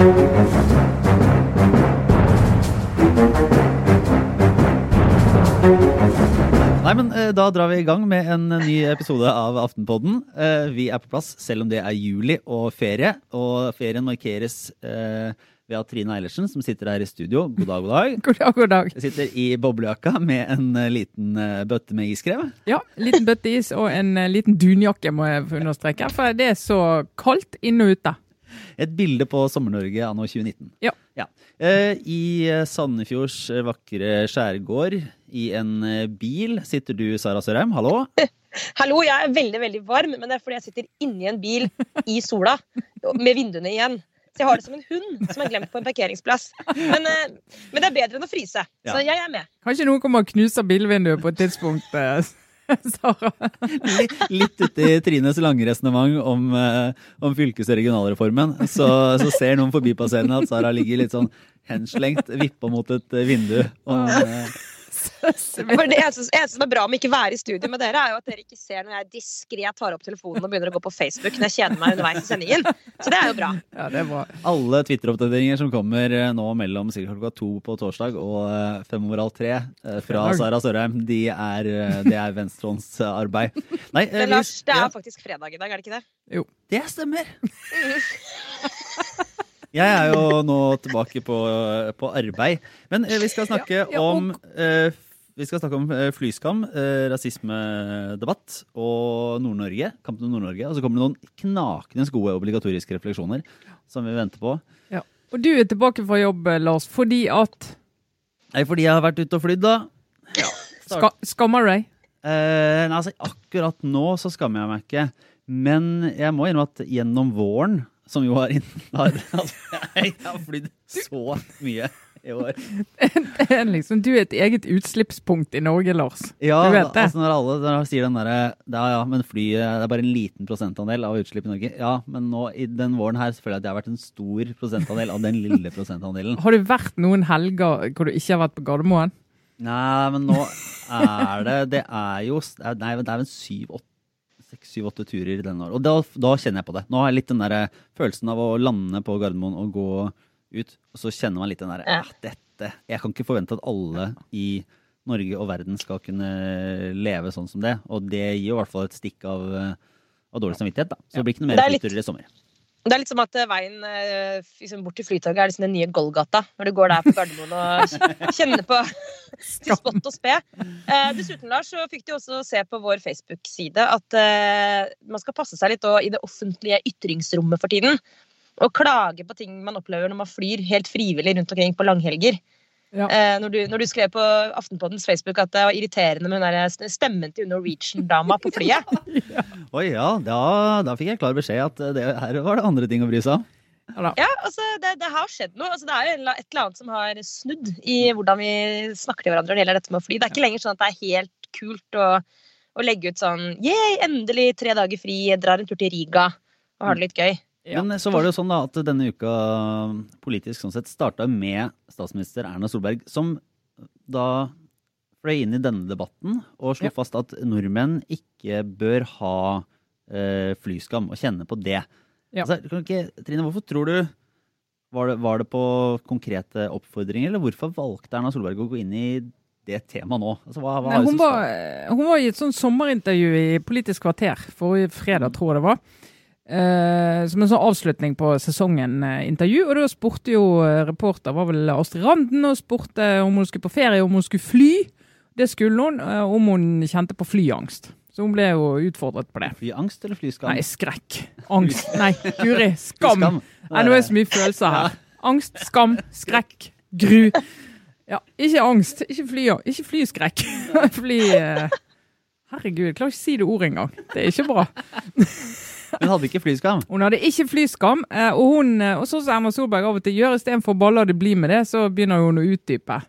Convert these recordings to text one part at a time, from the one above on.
Nei, men eh, Da drar vi i gang med en ny episode av Aftenpodden. Eh, vi er på plass selv om det er juli og ferie. Og ferien markeres eh, ved at Trine Eilertsen, som sitter her i studio, god dag, god dag, God dag, god dag. sitter i boblejakka med en eh, liten eh, bøtte med iskrev. Ja, liten bøtte is og en eh, liten dunjakke, må jeg understreke. For det er så kaldt inne og ute. Et bilde på Sommer-Norge anno 2019. Ja. ja. I eh, Sandefjords eh, vakre skjærgård, i en eh, bil, sitter du, Sara Sørheim. Hallo. Hallo, jeg er veldig veldig varm, men det er fordi jeg sitter inni en bil i sola med vinduene igjen. Så jeg har det som en hund som er glemt på en parkeringsplass. Men, eh, men det er bedre enn å fryse. Så jeg er med. Kanskje noen kommer og knuser bilvinduet på et tidspunkt, eh, Sara. Litt, uti Trines lange resonnement om, eh, om fylkes- og regionalreformen, så, så ser noen forbipasserende at Sara ligger litt sånn henslengt, vippa mot et eh, vindu. Og, For det eneste, eneste som er bra med ikke være i studio med dere, er jo at dere ikke ser når jeg diskré tar opp telefonen og begynner å gå på Facebook når jeg kjeder meg underveis i sendingen. Så det er jo bra. Ja, det er bra. alle Twitter-oppdateringer som kommer eh, nå mellom klokka to på torsdag og eh, fem over halv tre eh, fra Sara Sørheim, de er, de det er venstrehåndsarbeid. Nei, Men Lars, det er ja, faktisk fredag i dag, er det ikke det? Jo. det stemmer! Jeg er jo nå tilbake på, på arbeid. Men eh, vi skal snakke Ja, ja, om eh, vi skal snakke om eh, flyskam, eh, rasismedebatt og Nord-Norge. Kampen om Nord-Norge. Og så kommer det noen knakende gode obligatoriske refleksjoner som vi venter på. Og du er tilbake fra jobb, eh, Lars, fordi at Nei, fordi jeg har vært ute og flydd, da. ska, Skammer du deg? Eh, nei, altså, akkurat nå så skammer jeg meg ikke. Men jeg må innrømme at gjennom våren, som jo har, har altså, Jeg har flydd så mye i år. Liksom, du er et eget utslippspunkt i Norge, Lars. Ja, Du vet det. altså når alle når sier den derre Ja, ja, men flyet det er bare en liten prosentandel av utslipp i Norge. Ja, men nå i den våren her så føler jeg at jeg har vært en stor prosentandel av den lille prosentandelen. Har du vært noen helger hvor du ikke har vært på Gardermoen? Nei, men nå er det Det er jo Nei, det er vel syv, åtte seks, syv, åtte turer denne år. Og da, da kjenner jeg på det. Nå har jeg litt den der følelsen av å lande på Gardermoen og gå ut, og så kjenner man litt den derre Ja. ah, dette Jeg kan ikke forvente at alle i Norge og verden skal kunne leve sånn som det. Og det gir jo i hvert fall et stikk av, eh, av dårlig samvittighet, da. Så det blir ikke noe mer er flyturer i sommer. Det er litt som at eh, veien eh, liksom bort til Flytoget er liksom den nye Golgata. Når du går der på Gardermoen og kjenner på til spott og spe. Eh, dessuten, Lars, så fikk du også se på vår Facebook-side at eh, man skal passe seg litt også i det offentlige ytringsrommet for tiden. Og klage på ting man opplever når man flyr helt frivillig rundt omkring på langhelger. Ja. Eh, når, du, når du skrev på Aftenpoddens Facebook at det var irriterende med den stemmen til Norwegian-dama på flyet. Oi, ja, da, da fikk jeg klar beskjed at det, her var det andre ting å bry seg om. Ja. Ja, altså, det, det har skjedd noe. Altså, det er jo et eller annet som har snudd i hvordan vi snakker til hverandre når det gjelder dette med å fly. Det er ikke lenger sånn at det er helt kult å, å legge ut sånn Yeah, endelig tre dager fri, drar en tur til Riga og har det litt gøy. Ja. Men så var det jo sånn da at denne uka politisk sånn sett starta med statsminister Erna Solberg, som da fløy inn i denne debatten og slo Ja. fast at nordmenn ikke bør ha eh, flyskam og kjenne på det. Ja. Altså, kan ikke, Trine, hvorfor tror du var det, var det på konkrete oppfordringer, eller hvorfor valgte Erna Solberg å gå inn i det temaet nå? Altså, hva, hva Nei, hun, var, hun var i et sånn sommerintervju i Politisk kvarter forrige fredag, tror jeg det var. Eh, som en sånn avslutning på sesongen-intervju. Og da spurte jo eh, reporter, var vel Astrid Randen, og spurte om hun skulle på ferie, om hun skulle fly. Det skulle hun, Uh, om hun kjente på flyangst. Så hun ble jo utfordret på det. Flyangst eller flyskam? Nei, skrekk. Angst. Nei, guri. Skam. Flyskam. Nei, nå er det så mye følelser her. Angst, skam, skrekk, gru. Ja, ikke angst. Ikke fly, ikke flyskrekk. Fly uh... Herregud, jeg klarer ikke å si det ordet engang. Det er ikke bra. Hun hadde ikke flyskam. Hun hadde ikke flyskam, eh, og hun, eh, og sånn som Erna Solberg av og til gjør, istedenfor bare baller det blir med det, så begynner hun å utdype.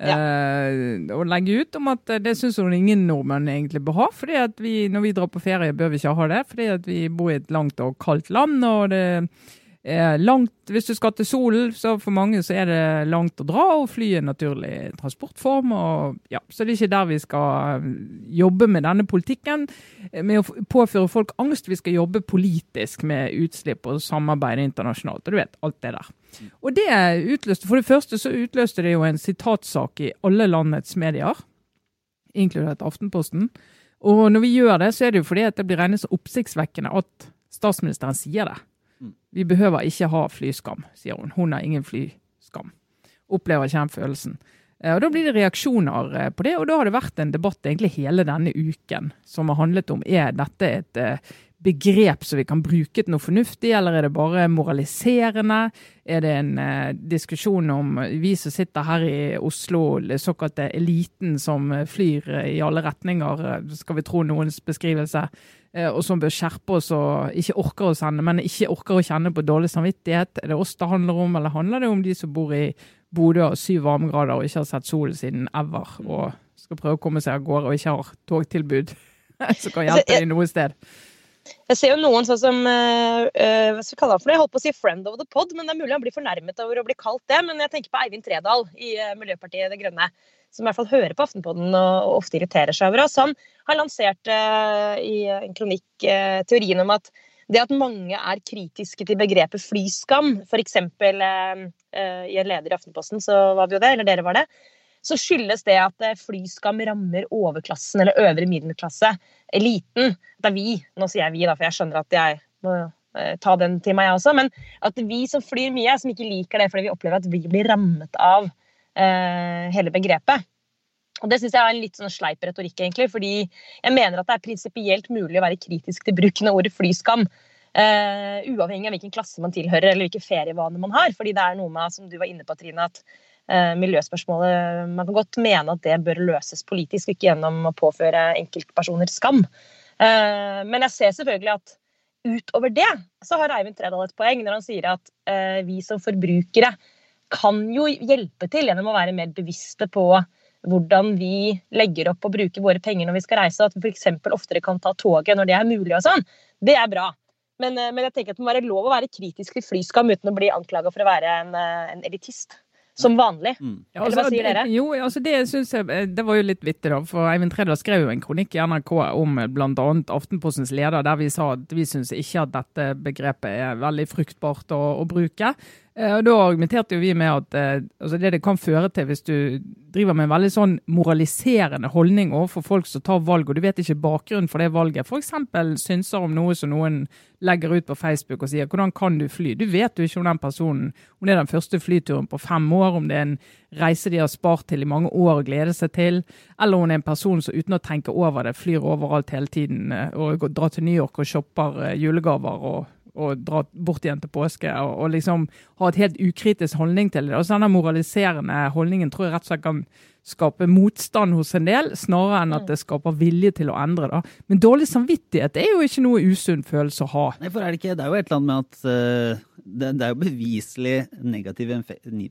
Eh, og legge ut om at det syns hun ingen nordmenn egentlig bør ha. fordi at vi, når vi drar på ferie, bør vi ikke ha det. Fordi at vi bor i et langt og kaldt land, og det langt, Hvis du skal til solen, så for mange så er det langt å dra, og fly er en naturlig transportform. Og, ja, så det er ikke der vi skal jobbe med denne politikken, med å påføre folk angst. Vi skal jobbe politisk med utslipp og samarbeide internasjonalt. og du vet, alt det der. Og det utløste, For det første så utløste det jo en sitatsak i alle landets medier, inkludert Aftenposten. Og når vi gjør det, så er det jo fordi at det blir regnet så oppsiktsvekkende at statsministeren sier det. Vi behøver ikke ha flyskam, sier hun. Hun har ingen flyskam. Opplever ikke den følelsen. Eh, og Da blir det reaksjoner eh, på det, og da har det vært en debatt egentlig hele denne uken som har handlet om er dette et eh, begrep som vi kan bruke til noe fornuftig, eller er det bare moraliserende? Er det en diskusjon om vi som sitter her i Oslo, såkalte eliten som flyr i alle retninger, skal vi tro noens beskrivelse, og som bør skjerpe oss og ikke orker å sende, men ikke orker å kjenne på dårlig samvittighet? Er det oss det handler om, eller handler det om de som bor i Bodø og syv varmegrader og ikke har sett solen siden ever, og skal prøve å komme seg av gårde og ikke har togtilbud som kan hjelpe dem noe sted? Jeg ser jo noen sånn som uh, hva skal vi kalle han for det? Jeg holdt på å si 'friend of the pod', men det er mulig han blir fornærmet over å bli kalt det. Men jeg tenker på Eivind Tredal i uh, Miljøpartiet De Grønne, som i hvert fall hører på Aftenpodden og, og ofte irriterer seg over oss. Han har lansert i en kronikk teorien om at det at mange er kritiske til begrepet flyskam, f.eks. Uh, i en leder i Aftenposten, så var vi jo det, eller dere var det, så skyldes det at flyskam rammer overklassen eller øvre middelklasse eliten. Det er vi. Nå sier jeg vi, da, for jeg skjønner at jeg må eh, ta den til meg, jeg også. Men at vi som flyr mye, som ikke liker det fordi vi opplever at vi blir rammet av eh, hele begrepet. Og Det syns jeg er en litt sånn sleip retorikk, egentlig. Fordi jeg mener at det er prinsipielt mulig å være kritisk til bruken av ordet flyskam. Uh, uavhengig av hvilken klasse man tilhører eller hvilke ferievaner man har. fordi det er noe med, som du var inne på, Trine, at miljøspørsmålet Man kan godt mene at det bør løses politisk, ikke gjennom å påføre enkeltpersoner skam. Uh, men jeg ser selvfølgelig at utover det så har Eivind Tredal et poeng når han sier at vi som forbrukere kan jo hjelpe til gjennom å være mer bevisste på hvordan vi legger opp og bruker våre penger når vi skal reise, at vi f.eks. oftere kan ta toget når det er mulig og sånn. Det er bra. Men, eh, men, jeg tenker at det må være lov å være kritisk til flyskam uten å bli anklaga for å være en, eh, en elitist. Som vanlig. Mm. Ja, altså, Eller hva sier dere? Jo, altså det synes jeg eh, det var jo litt vittig, da. For Eivind Tredal skrev jo en kronikk i NRK om bl.a. Aftenpostens leder, der vi sa at vi syns ikke at dette begrepet er veldig fruktbart å, å bruke. Eh, og Da argumenterte jo vi med at eh, altså det det kan føre til hvis du driver med en veldig sånn moraliserende holdning overfor folk som tar valg, og du vet ikke bakgrunnen for det valget, f.eks. synser om noe som noen legger ut på Facebook og sier 'hvordan kan du fly'? Du vet jo ikke om den personen om det er den første flyturen på fem år, om det er en reise de har spart til i mange år og gleder seg til, eller om det er en person som uten å tenke over det flyr overalt hele tiden eh, og drar til New York og shopper julegaver og og dra bort igjen til påske, og, og, liksom ha et helt ukritisk holdning til det. Og så Denne moraliserende holdningen tror jeg rett og slett kan skape motstand hos en del, snarere enn at det skaper vilje til å endre. da. Men dårlig samvittighet er jo ikke noe usunn følelse å ha. Nei, for er Det ikke, det er jo et eller annet med at uh, det, det, er jo beviselig negativ,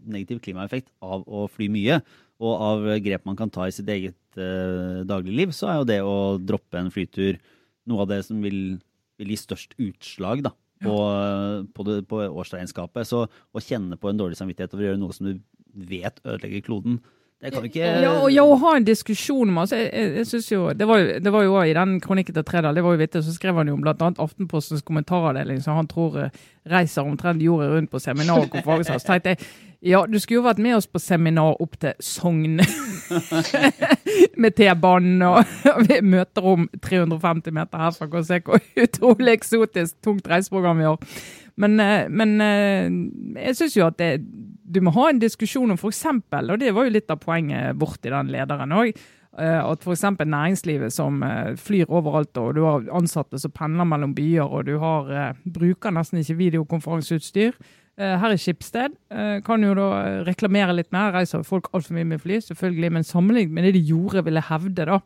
negativ, klimaeffekt av å fly mye. Og av grep man kan ta i sitt eget uh, dagligliv, så er jo det å droppe en flytur noe av det som vil, vil gi størst utslag. da på, på, det, på årsregnskapet. Så å kjenne på en dårlig samvittighet over å gjøre noe som du vet ødelegger kloden, det kan ikke Ja, og ja, å ha en diskusjon om altså, jeg, jeg, jeg synes jo, Det var, det var jo i den kronikken til Tredal, det var jo vittig, så skrev han jo blant annet Aftenpostens kommentaravdeling, som han tror eh, reiser omtrent jordet rundt på seminar og konferanser. Så tenkte jeg ja, du skulle jo vært med oss på seminar opp til Sogn med T-banen, og vi møter om 350 meter herfra. Kan se hvor utrolig eksotisk tungt reiseprogram vi har. Men, eh, men eh, jeg syns jo at det, du må ha en diskusjon om f.eks., og det var jo litt av poenget vårt i den lederen òg, eh, at f.eks. næringslivet som flyr overalt, og du har ansatte som pendler mellom byer, og du har, bruker nesten ikke videokonferanseutstyr. Eh, her i Skipsted eh, kan jo da reklamere litt mer. Reiser folk altfor mye med fly, selvfølgelig. Men sammenlignet med det de gjorde, vil jeg hevde, da,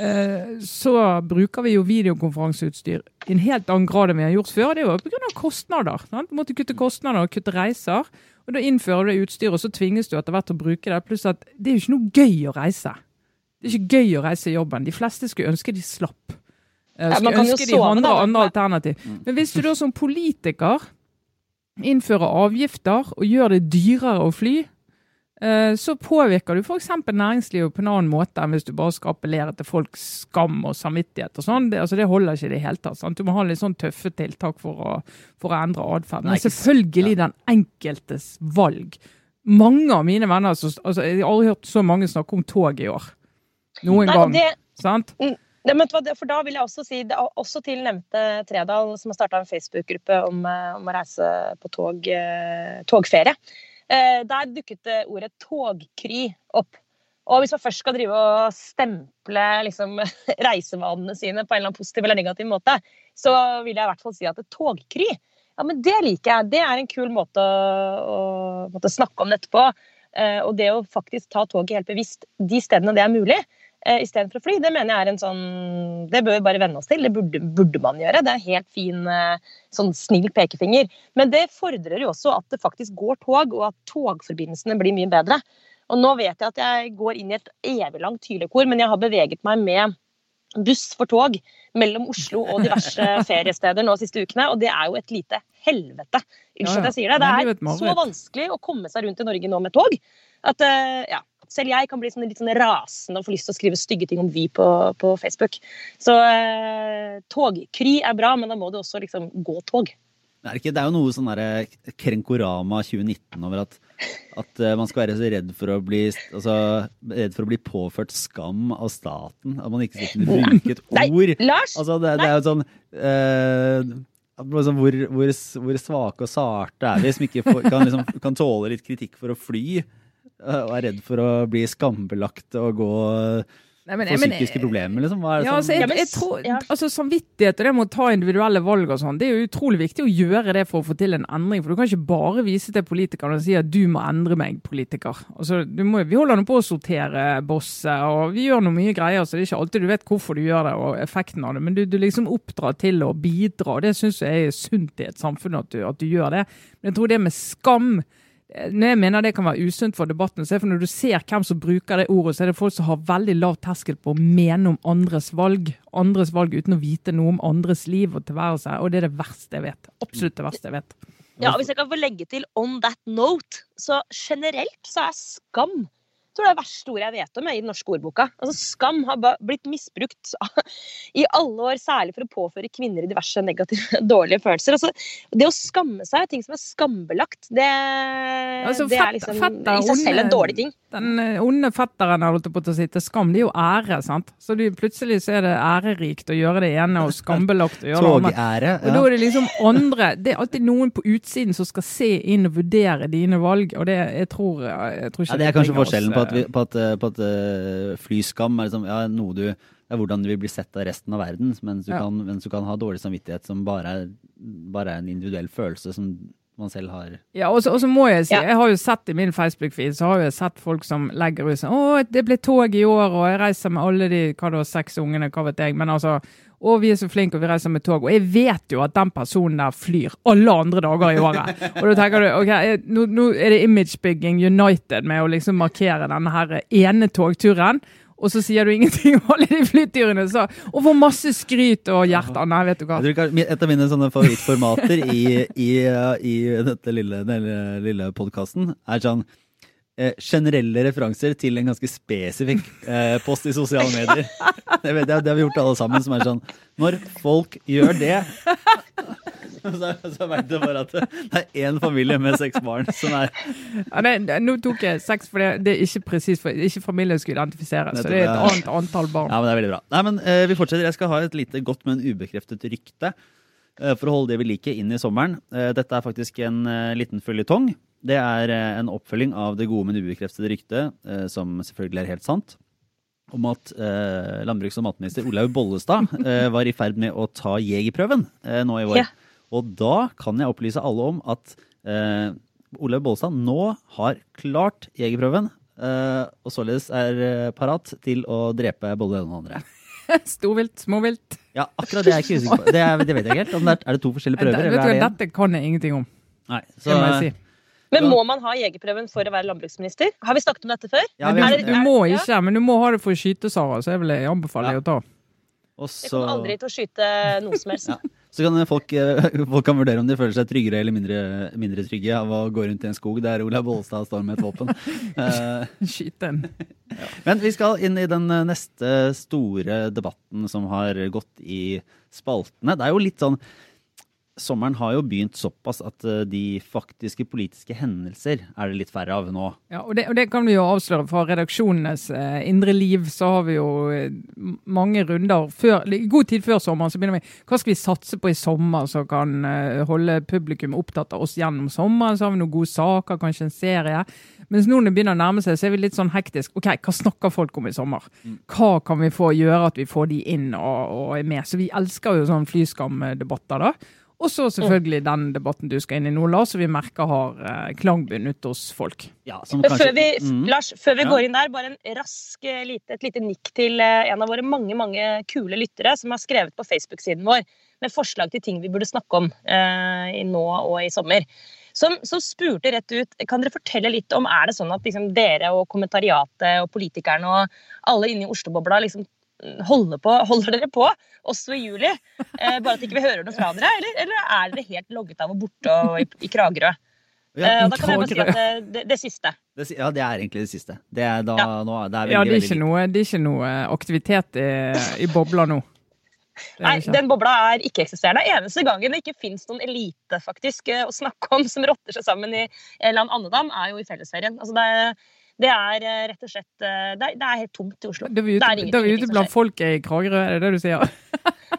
eh, så bruker vi jo videokonferanseutstyr i en helt annen grad enn vi har gjort før. Det er jo pga. kostnader. Sant? Du måtte kutte kostnader og kutte reiser. Og Da innfører du det utstyret, og så tvinges du etter hvert til å bruke det. Pluss at det er jo ikke noe gøy å reise. Det er ikke gøy å reise i jobben. De fleste skulle ønske de slapp. Skulle ja, ønske de andre, andre alternativ. Mm. Men hvis du da som politiker innfører avgifter og gjør det dyrere å fly, eh, så påvirker du f.eks. næringslivet på en annen måte enn hvis du bare skal appellere til folks skam og samvittighet og sånn. Det, altså, det holder ikke i det hele tatt. Sant? Du må ha litt sånn tøffe tiltak for å, for å endre atferd. Men selvfølgelig den enkeltes valg. Mange av mine venner altså, Jeg har aldri hørt så mange snakke om tog i år. Noen Nei, gang. det, Sant? det- for da vil jeg også si, det også til nevnte Tredal, som har starta en Facebook-gruppe om, eh, om å reise på tog, eh, togferie. Eh, der dukket det ordet togkry opp. Og hvis man først skal drive og stemple liksom, reisevanene sine på en eller annen positiv eller negativ måte, så vil jeg i hvert fall si at det togkry ja, men det liker jeg. Det er en kul måte å, å måtte snakke om dette på. Eh, og det å faktisk ta toget helt bevisst de stedene det er mulig, eh, istedenfor å fly, det mener jeg er en sånn Det bør vi bare venne oss til. Det burde, burde man gjøre. Det er en helt fin, eh, sånn snill pekefinger. Men det fordrer jo også at det faktisk går tog, og at togforbindelsene blir mye bedre. Og nå vet jeg at jeg går inn i et evig langt hylekor, men jeg har beveget meg med buss for tog mellom Oslo og diverse feriesteder nå de siste ukene, og det er jo et lite helvete. Unnskyld at jeg sier det. Det er så vanskelig å komme seg rundt i Norge nå med tog at eh, ja, selv jeg kan bli sånn litt sånn rasende og få lyst til å skrive stygge ting om Vy på, på Facebook. Så eh, togkry er bra, men da må det også liksom gå tog. Det er, ikke, det er jo noe sånn derre Krenkorama 2019 over at, at eh, man skal være så redd for å bli altså, redd for å bli påført skam av staten. At man ikke skal kunne bruke et Nei, ord. Lars! Altså, det, det er jo sånn eh, liksom, hvor, hvor, hvor svake og sarte er vi som ikke får, kan, liksom, kan tåle litt kritikk for å fly? Og er redd for å bli skambelagt og gå Nei, men- men- psykiske problemer, liksom? Hva er det Ja, altså, jeg, jeg tror, altså Samvittighet og det med å ta individuelle valg og sånn, det er jo utrolig viktig å gjøre det for å få til en endring. For du kan ikke bare vise til politikerne og si at du må endre meg, politiker. Altså, du må, vi holder nå på å sortere bosset, og vi gjør noe mye greier, så det er ikke alltid du vet hvorfor du gjør det og effekten av det, men du, du liksom oppdrar til å bidra, og det syns jeg er sunt i et samfunn at du, at du gjør det. Men jeg tror det med skam når jeg mener det kan være usunt for debatten, så er det for når du ser hvem som bruker det ordet, så er det folk som har veldig lav terskel på å mene om andres valg. Andres valg uten å vite noe om andres liv og tilværelse. Og det er det verste jeg vet. Absolutt det verste jeg vet. Ja, og Hvis jeg kan få legge til on that note, så generelt så er skam tror det er det verste ordet jeg vet om jeg, i den norske ordboka. Altså, skam har blitt misbrukt i alle år, særlig for å påføre kvinner diverse negative, dårlige følelser. Altså, det å skamme seg, ting som er skambelagt, det, Altså, det er liksom i seg selv en dårlig ting. Den eh, onde fetteren har holdt på å si til skam, det er jo ære. sant? Så du, plutselig så er det ærerikt å gjøre det ene og skambelagt å gjøre det andre. Og da er det liksom andre Det er alltid noen på utsiden som skal se inn og vurdere dine valg, og det jeg tror jeg tror ikke Ja, det er kanskje forskjellen på at, vi, eh, på at, eh, på at uh, flyskam er liksom, ja, noe du det er hvordan du vil bli sett av resten av verden, mens du, Ja. kan, mens du kan ha dårlig samvittighet som bare er, bare er en individuell følelse som man selv har. Ja, og så, må jeg si, Ja. jeg har jo sett i min Facebook-feed, så har jeg sett folk som legger ut sånn Å, det ble tog i år, og jeg reiser med alle de hva da, seks ungene, hva vet jeg. Men altså Å, vi er så flinke, og vi reiser med tog. Og jeg vet jo at den personen der flyr alle andre dager i året. Og da tenker du OK, nå, nå er det imagebygging united med å liksom markere denne her ene togturen. Og så sier du ingenting om alle de flyturene. Så, og får masse skryt og hjerter. Nei, vet du hva. Et av mine sånne favorittformater i, i, i dette lille, denne lille podkasten er sånn generelle referanser til en ganske spesifikk eh, post i sosiale medier. Det, jeg, det har vi gjort alle sammen. Som er sånn Når folk gjør det så, så veit du bare at det er én familie med seks barn som er Ja, det, det- nå tok jeg seks, for det, det er ikke presis, for ikke familien skulle identifiseres. Så det er et annet antall barn. Ja, men det er veldig bra. Nei, men eh, Vi fortsetter. Jeg skal ha et lite godt, men ubekreftet rykte eh, for å holde det vi liker, inn i sommeren. Eh, dette er faktisk en eh, liten føljetong. Det er eh, en oppfølging av det gode, men ubekreftede ryktet, eh, som selvfølgelig er helt sant, om at eh, landbruks- og matminister Olaug Bollestad eh, var i ferd med å ta jegerprøven eh, nå i vår. Ja. Og da kan jeg opplyse alle om at eh, Olaug Bollestad nå har klart jegerprøven, eh, og således er parat til å drepe både den og den andre. Storvilt, småvilt. Ja, akkurat det er jeg ikke usikker på. Det, er, det vet jeg ikke helt. Om det er, er det to forskjellige prøver, er det hva, dette kan jeg ingenting om. Nei. Det må jeg si. Men må man ha jegerprøven for å være landbruksminister? Har vi snakket om dette før? ja, du, Er det- du må ja. ikke, men du må ha det for å skyte, Sara. Så jeg vil anbefale Ja. deg å ta. Også... Jeg så, kommer aldri til å skyte noe som helst. Ja. Så kan folk, eh, folk kan vurdere om de føler seg tryggere eller mindre, mindre trygge av å gå rundt i en skog der Olaug Bollestad står med et våpen. Skyt den. en. Men vi skal inn i den eh, neste store debatten som har gått i spaltene. Det er jo litt sånn Sommeren har jo begynt såpass at eh, de faktiske politiske hendelser er det litt færre av nå. Ja, og det, og det kan vi jo avsløre fra redaksjonenes eh, indre liv. Så har vi jo eh, mange runder før, god tid før sommeren. Så begynner vi hva skal vi satse på i sommer som kan eh, holde publikum opptatt av oss gjennom sommeren. Så har vi noen gode saker, kanskje en serie. Mens nå når det begynner å nærme seg, så er vi litt sånn hektisk. Ok, hva snakker folk om i sommer? Hva kan vi få gjøre at vi får de inn og, og er med? Så vi elsker jo sånn flyskamdebatter, da. Og så selvfølgelig den debatten du skal inn i nå, Lars, som vi merker har eh, klangbunn ute hos folk. Ja, som kanskje- Før vi, Mm. Lars, før vi Ja. går inn der, bare en rask, eh, lite, et lite nikk til eh, en av våre mange mange kule lyttere som har skrevet på Facebook-siden vår med forslag til ting vi burde snakke om eh, i nå og i sommer. Som, som spurte rett ut kan dere fortelle litt om er det sånn at liksom, dere og kommentariatet og politikerne og alle inne i Oslo-bobla liksom på, holder dere på også i juli? Eh, bare at ikke vi hører noe fra dere? Eller, eller er dere helt logget av og borte og i, i Kragerø? Ja, Eh, da kan jeg bare si at det, det, det siste. det, ja, det er egentlig det siste. Det er, da, Ja. nå, det er veldig, Ja, det er ikke noe, det er ikke noe aktivitet i, i bobla nå. Er Nei, den bobla er ikke-eksisterende. Eneste gangen det ikke fins noen elite faktisk eh, å snakke om som rotter seg sammen i en eller annen andedam, er jo i fellesferien. Altså det, det er eh, rett og slett eh, Det er, det er helt tomt i Oslo. Er Det er ute, da er ute blant folket i Kragerø, er det det du sier?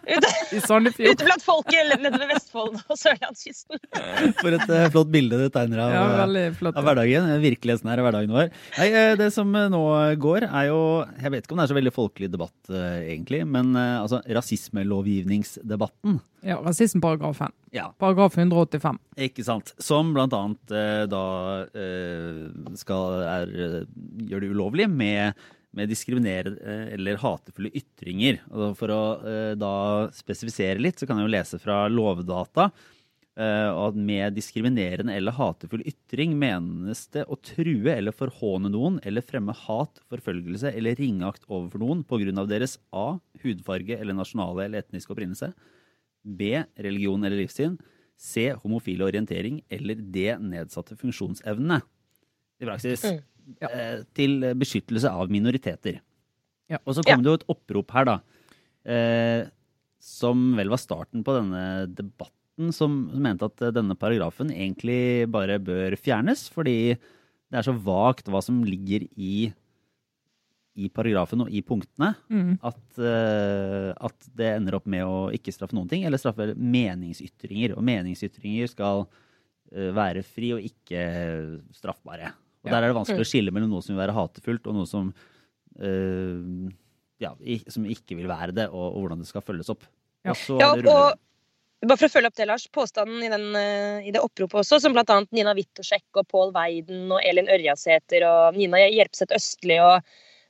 Ute, I Sandefjord? ute blant folket nede ved Vestfold og sørlandskysten. For et uh, flott bilde du tegner av, Ja, eh, flott. av hverdagen. Virkeligheten her er hverdagen vår. Nei, eh, Det som eh, nå går, er jo Jeg vet ikke om det er så veldig folkelig debatt, eh, egentlig, men eh, altså rasismelovgivningsdebatten. Ja, Rasismeparagrafen. Ja, Paragraf 185. ikke sant. Som blant annet eh, da eh, skal er, eh, gjør det ulovlig med, med diskriminerende eh, eller hatefulle ytringer. Og for å da spesifisere litt, så kan jeg jo lese fra Lovdata. eh, at med diskriminerende eller hatefull ytring menes det å true eller forhåne noen eller fremme hat, forfølgelse eller ringeakt overfor noen pga. deres A. hudfarge eller nasjonale eller etniske opprinnelse. B. Religion eller livssyn. C. Homofile orientering. Eller D. Nedsatte funksjonsevne. I praksis Mm. Ja. eh, til beskyttelse av minoriteter. Ja. Og så kom det jo et opprop her, da. Eh, som vel var starten på denne debatten, som, som mente at denne paragrafen egentlig bare bør fjernes, fordi det er så vagt hva som ligger i, i paragrafen og i punktene Mm. at, uh, at det ender opp med å ikke straffe noen ting, eller straffe meningsytringer. Og meningsytringer skal uh, være fri og ikke straffbare. Og Ja. Der er det vanskelig å skille mellom noe som vil være hatefullt, og noe som, uh, ja, i- som ikke vil være det, og, og hvordan det skal følges opp. Ja. Og så Ja, og bare for å følge opp det, Lars. Påstanden i, den, i det oppropet også, som bl.a. Nina Wittoszek og Pål Weiden og Elin Ørjasæter og Nina Hjelpseth Østli og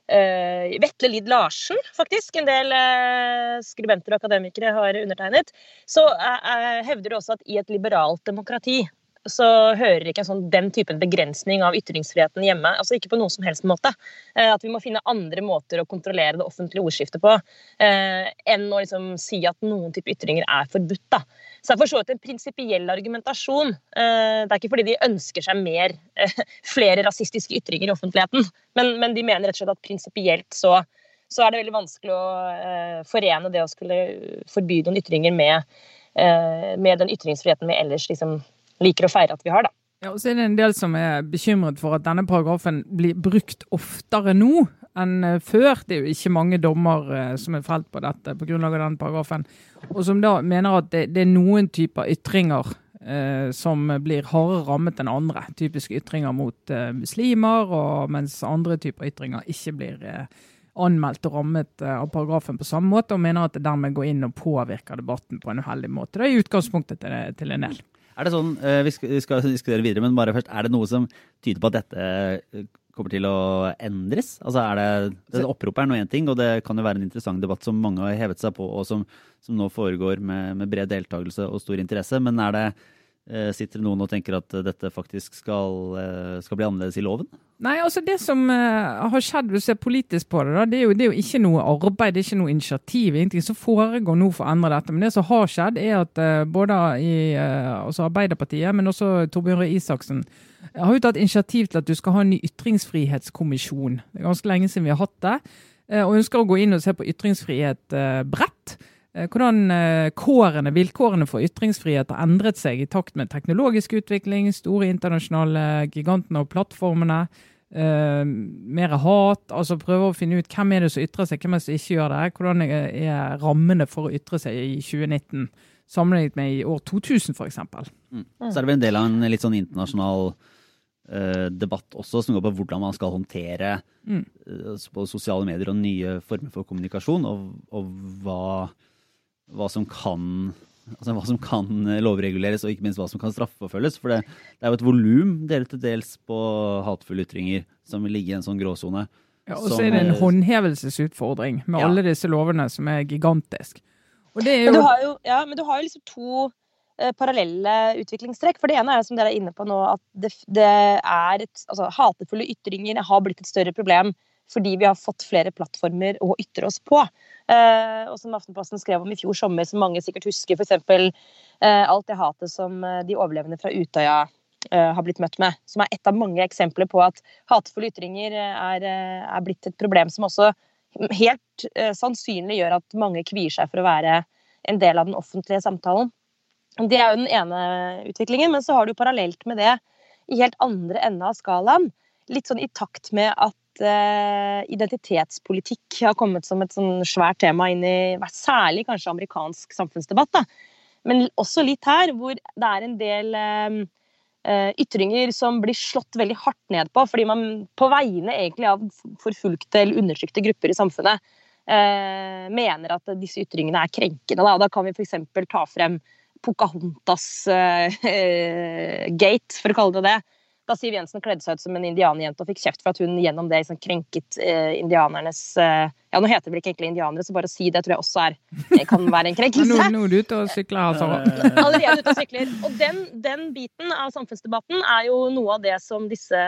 eh, Vetle Lid Larsen, faktisk. En del uh, skribenter og akademikere har undertegnet. Så uh, hevder du også at i et liberalt demokrati så hører ikke sånn, den typen begrensning av ytringsfriheten hjemme. altså Ikke på noen som helst måte. At vi må finne andre måter å kontrollere det offentlige ordskiftet på enn å liksom si at noen type ytringer er forbudt. da. Så det er for så vidt en prinsipiell argumentasjon. Eh, det er ikke fordi de ønsker seg mer, eh, flere rasistiske ytringer i offentligheten, men, men de mener rett og slett at prinsipielt så, så er det veldig vanskelig å eh, forene det å skulle forby noen ytringer med, med den ytringsfriheten vi ellers liksom liker å feire at vi har. da. Ja, og så er det en del som er bekymret for at denne paragrafen blir brukt oftere nå enn eh, før. Det er jo ikke mange dommer eh, som er felt på dette på grunnlag av denne paragrafen. Og som da mener at det, det er noen typer ytringer eh, som blir hardere rammet enn andre. Typiske ytringer mot eh, muslimer, og mens andre typer ytringer ikke blir eh, anmeldt og rammet eh, av paragrafen på samme måte, og mener at det dermed går inn og påvirker debatten på en uheldig måte. Det er utgangspunktet til, til en del. Er det sånn, vi skal, diskutere videre, men bare først, er det noe som tyder på at dette kommer til å endres? Altså er det, det Oppropet er nå én ting, og det kan jo være en interessant debatt som mange har hevet seg på, og som, som nå foregår med, med bred deltakelse og stor interesse. Men er det, sitter det noen og tenker at dette faktisk skal, eh, skal bli annerledes i loven? Nei, altså Det som har skjedd, hvis du ser politisk på det, da, det er, jo, det er, jo, ikke noe arbeid, det er ikke noe initiativ. ingenting som foregår nå for å endre dette. Men det som har skjedd, er at både i altså Arbeiderpartiet, men også Torbjørn Røe Isaksen, har jo tatt initiativ til at du skal ha en ny ytringsfrihetskommisjon. Det er ganske lenge siden vi har hatt det. og ønsker å gå inn og se på ytringsfrihet bredt. Eh, hvordan eh, kårene, vilkårene for ytringsfrihet har endret seg i takt med teknologisk utvikling, store internasjonale gigantene og plattformene. Uh, mer hat. altså Prøve å finne ut hvem er det som ytrer seg, hvem er det som ikke gjør det. Hvordan er rammene for å ytre seg i 2019 sammenlignet med i år 2000 f.eks. Mm. Så er det vel en del av en litt sånn internasjonal uh, debatt også, som går på hvordan man skal håndtere mm. uh, på sosiale medier og nye former for kommunikasjon, og, og hva hva som kan altså hva som kan lovreguleres, og ikke minst hva som kan straffeforfølges. For det, det er jo et volum delt til dels på hatefulle ytringer som vil ligge i en sånn gråsone. Ja, og så er det en håndhevelsesutfordring med ja. alle disse lovene som er gigantisk. Jo... Men, du har jo, ja, men du har jo liksom to eh, parallelle utviklingstrekk. For det ene er jo som dere er inne på nå, at det, det er et, altså, hatefulle ytringer har blitt et større problem fordi vi har fått flere plattformer å ytre oss på. Eh, og som Aftenposten skrev om i fjor sommer, som mange sikkert husker, f.eks. Eh, alt det hatet som eh, de overlevende fra Utøya eh, har blitt møtt med. Som er et av mange eksempler på at hatefulle ytringer eh, er, eh, er blitt et problem som også helt sannsynlig gjør at mange kvier seg for å være en del av den offentlige samtalen. Det er jo den ene utviklingen, men så har du parallelt med det i helt andre enden av skalaen, litt sånn i takt med at uh, identitetspolitikk har kommet som et sånn svært tema inn i særlig kanskje amerikansk samfunnsdebatt. Da. Men også litt her, hvor det er en del uh, ytringer som blir slått veldig hardt ned på, fordi man på vegne egentlig av forfulgte eller undertrykte grupper i samfunnet uh, mener at disse ytringene er krenkende. Da, da kan vi f.eks. ta frem Pocahontas-gate, for å kalle det det da Siv Jensen kledde seg ut som en indianerjente og fikk kjeft for at hun gjennom det liksom krenket eh, indianernes eh, Ja, nå heter det vel ikke egentlig indianere, så bare å si det tror jeg også er, kan være en krenkelse. nå, nå er du ute og sykler, altså. Allerede ute og sykler. Og den, den, biten av samfunnsdebatten er jo noe av det som disse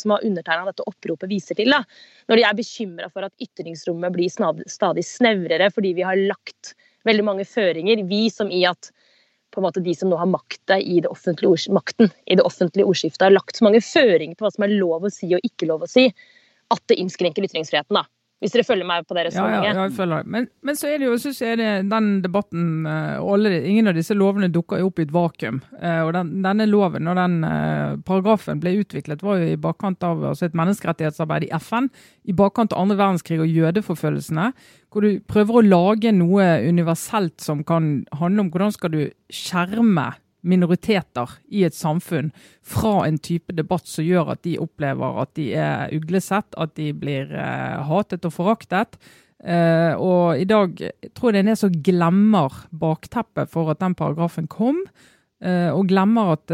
som har undertegna dette oppropet, viser til. da. Når de er bekymra for at ytringsrommet blir stadig snevrere fordi vi har lagt veldig mange føringer. Vi som i at på en måte de som nå har i det offentlige makten i det offentlige ordskiftet, har lagt så mange føringer på hva som er lov å si og ikke lov å si, at det innskrenker ytringsfriheten. da. Hvis dere følger meg på det resonnementet? Ja, ja, jeg følger Men, men så er det jo, synes jeg det, den debatten uh, alle, Ingen av disse lovene dukker jo opp i et vakuum. Uh, og den, Denne loven og den uh, paragrafen ble utviklet var jo i bakkant av altså et menneskerettighetsarbeid i FN, i bakkant av andre verdenskrig og jødeforfølgelsene, hvor du prøver å lage noe universelt som kan handle om hvordan skal du skjerme minoriteter i et samfunn fra en type debatt som gjør at de opplever at de er uglesett, at de blir uh, hatet og foraktet. Uh, og i dag tror jeg det er en som glemmer bakteppet for at den paragrafen kom. Uh, og glemmer at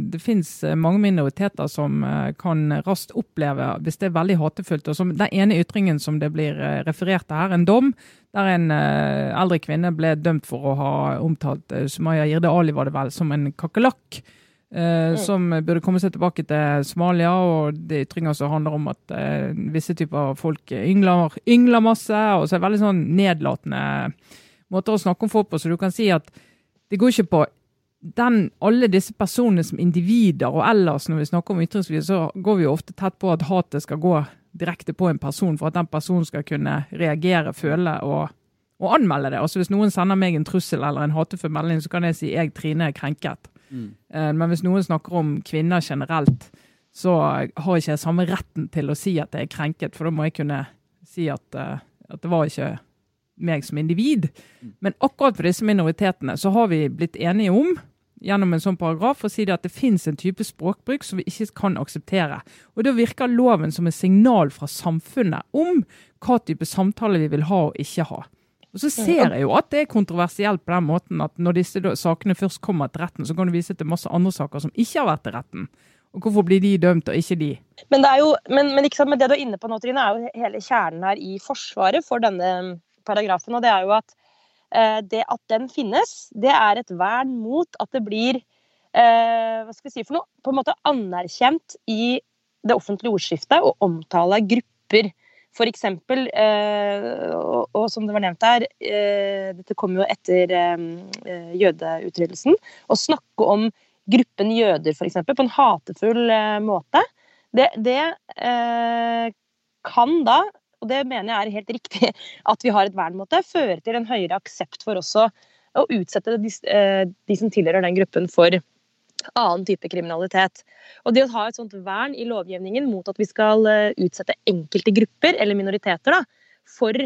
det finnes mange minoriteter som kan raskt oppleve, hvis det er veldig hatefullt og som Den ene ytringen som det blir referert til her, en dom, der en uh, eldre kvinne ble dømt for å ha omtalt uh, Sumaya Jirde Ali var det vel, som en kakerlakk. Uh. Som burde komme seg tilbake til Somalia, og det ytringer som handler om at visse typer folk yngler, yngler, masse. og så er det veldig sånn nedlatende måter å snakke om folk på. Så du kan si at det går ikke på den, alle disse personene som individer, og ellers når vi snakker om ytringsfrihet, så går vi jo ofte tett på at hatet skal gå direkte på en person for at den personen skal kunne reagere, føle og, og anmelde det. Altså Hvis noen sender meg en trussel eller en hatefull melding, så kan jeg si jeg, Trine, er krenket. Mm. Eh, men hvis noen snakker om kvinner generelt, så har ikke jeg samme retten til å si at jeg er krenket, for da må jeg kunne si at, uh, at det var ikke meg som individ. Mm. Men akkurat for disse minoritetene så har vi blitt enige om gjennom en sånn paragraf og si at det finnes en type språkbruk som vi ikke kan akseptere. Og Da virker loven som et signal fra samfunnet om hva type samtale vi vil ha og ikke ha. Og Så ser jeg jo at det er kontroversielt på den måten at når disse sakene først kommer til retten, så kan du vise til masse andre saker som ikke har vært til retten. Og Hvorfor blir de dømt, og ikke de? Men det, er jo, men, men, men det du er inne på nå, Trine, er jo hele kjernen her i forsvaret for denne paragrafen. og det er jo at det at den finnes, det er et vern mot at det blir eh, hva skal vi si for noe, på en måte anerkjent i det offentlige ordskiftet å omtale grupper. For eksempel, eh, og, og, som det var nevnt her, eh, dette kom jo etter eh, jødeutryddelsen, å snakke om gruppen jøder for eksempel, på en hatefull eh, måte, det, det eh, kan da, og det mener jeg er helt riktig at vi har et vern mot det, føre til en høyere aksept for også å utsette de, eh, de som tilhører den gruppen for annen type kriminalitet. Og det å ha et sånt vern i lovgivningen mot at vi skal eh, utsette enkelte grupper, eller minoriteter, da, for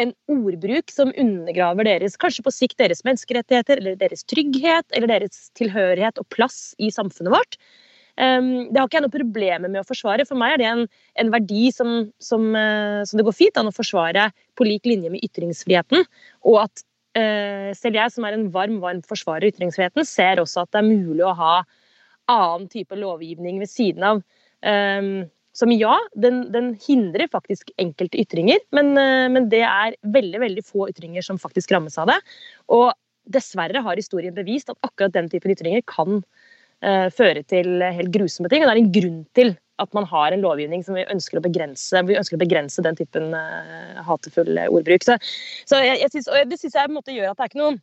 en ordbruk som undergraver deres, kanskje på sikt deres menneskerettigheter, eller deres trygghet, eller deres tilhørighet og plass i samfunnet vårt. Det har ikke jeg noe problemer med å forsvare. For meg er det en, en verdi som, som, uh, som, det går fint an å forsvare på lik linje med ytringsfriheten. Og at uh, selv jeg, som er en varm, varm forsvarer av ytringsfriheten, ser også at det er mulig å ha annen type lovgivning ved siden av. Um, som ja, den, den, hindrer faktisk enkelte ytringer, men, uh, men, det er veldig veldig få ytringer som faktisk rammes av det. Og dessverre har historien bevist at akkurat den typen ytringer kan uh, føre til helt grusomme ting. Og det er en grunn til at man har en lovgivning som vi ønsker å begrense, vi ønsker å begrense den typen uh, hatefull ordbruk. Så, så jeg, jeg synes, og det syns jeg måte gjør at det er ikke noe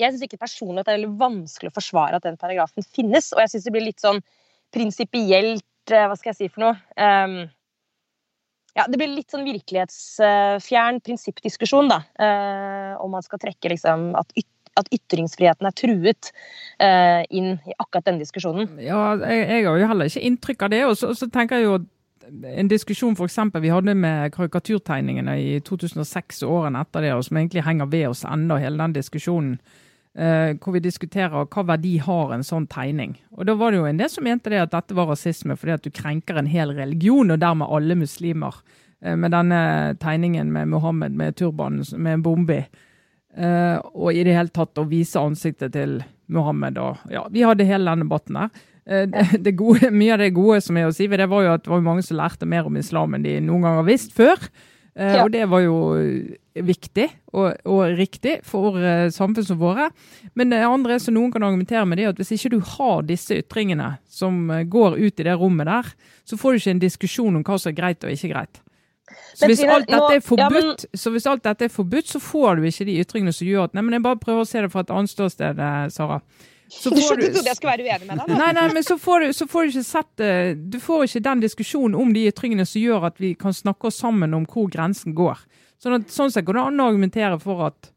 Jeg syns ikke personlig at det er veldig vanskelig å forsvare at den paragrafen finnes, og jeg syns det blir litt sånn prinsipielt Hva skal jeg si for noe? Um, ja, det blir litt sånn virkelighetsfjern prinsippdiskusjon, da. Uh, om man skal trekke liksom at yt at ytringsfriheten er truet eh, inn i akkurat denne diskusjonen. Ja, jeg, jeg, har jo heller ikke inntrykk av det. Og så, så tenker jeg jo en diskusjon for eksempel, vi hadde med karikaturtegningene i 2006 og årene etter det, og som egentlig henger ved oss enda, hele den diskusjonen. Uh, hvor vi diskuterer hva verdi har en sånn tegning. Og Da var det jo en del som mente det at dette var rasisme fordi at du krenker en hel religion, og dermed alle muslimer, uh, med denne tegningen med Mohammed med turbanen med en bombe i. Uh, og i det hele tatt å vise ansiktet til Mohammed. Og, ja, vi hadde hele den debatten der. Uh, det, det gode, mye av det gode som er å si det, var jo at det var mange som lærte mer om islam enn de noen gang har visst før. Uh, ja. Og det var jo viktig og, og riktig for samfunn som våre. Men det andre som noen kan argumentere med, det er at hvis ikke du har disse ytringene som går ut i det rommet der, så får du ikke en diskusjon om hva som er greit og ikke greit. Så hvis, dette er forbudt, ja, men... så hvis alt dette er forbudt, så får du ikke de ytringene som gjør at Nei, men jeg bare prøver å se det fra et annet ståsted, eh, Sara. Så får du, du trodde jeg skulle være uenig med deg? Nei, nei, men så får, du, så får du ikke sett eh, Du får ikke den diskusjonen om de ytringene som gjør at vi kan snakke oss sammen om hvor grensen går. Sånn, at, sånn sett går det an å argumentere for at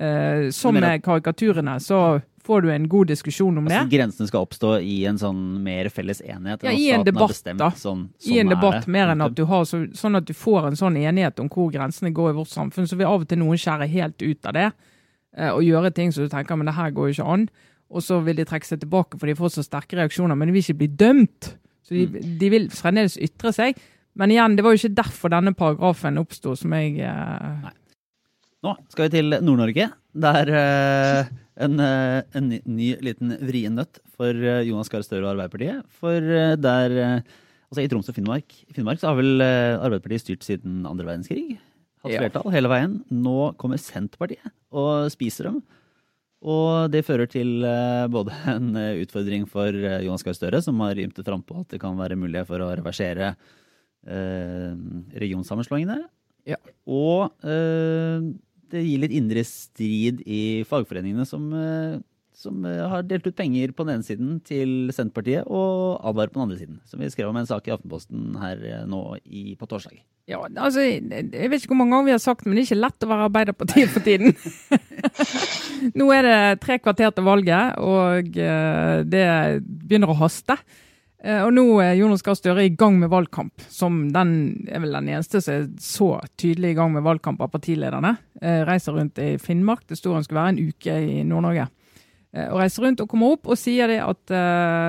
eh, som med karikaturene, så får du en god diskusjon om altså, det. Grensene skal oppstå i en sånn mer felles enighet? Ja, i en debatt, bestemt, da. Sånn, sånn I en debatt mer enn at du har så, sånn at du får en sånn enighet om hvor grensene går i vårt samfunn. Så vil av og til noen skjære helt ut av det eh, og gjøre ting som du tenker men det her går jo ikke an. Og så vil de trekke seg tilbake for de får så sterke reaksjoner, men de vil ikke bli dømt. Så de, mm. de vil fremdeles ytre seg. Men igjen, det var jo ikke derfor denne paragrafen oppsto, som jeg eh... Nå skal vi til Nord-Norge, der uh, en, uh, en ny, ny, liten vrien nøtt for uh, Jonas Gahr Støre og Arbeiderpartiet. For der Altså I Troms og Finnmark, Finnmark så har vel Arbeiderpartiet styrt siden andre verdenskrig. Hatt flertall ja. hele veien. Nå kommer Senterpartiet og spiser dem. Og det fører til både en utfordring for Jonas Gahr Støre, som har ymtet frampå at det kan være mulig for å reversere regionsammenslåingene. Ja. Og det gir litt indre strid i fagforeningene, som, eh, som eh, har delt ut penger på den ene siden til Senterpartiet og advarer på den andre siden. Som vi skrev om en sak i Aftenposten her eh, nå i, på torsdag. Ja, altså, Jeg vet ikke hvor mange ganger vi har sagt det, men det er ikke lett å være Arbeiderpartiet for tiden. nå er det tre kvarter til valget, og det begynner å haste. Eh, og nå er Jonas Gahr Støre i gang med valgkamp, som den er vel den eneste som er så tydelig i gang med valgkamp av partilederne. Eh, reiser rundt i Finnmark. Det sto han skulle være en uke i Nord-Norge. Eh, og reiser rundt og kommer opp og sier at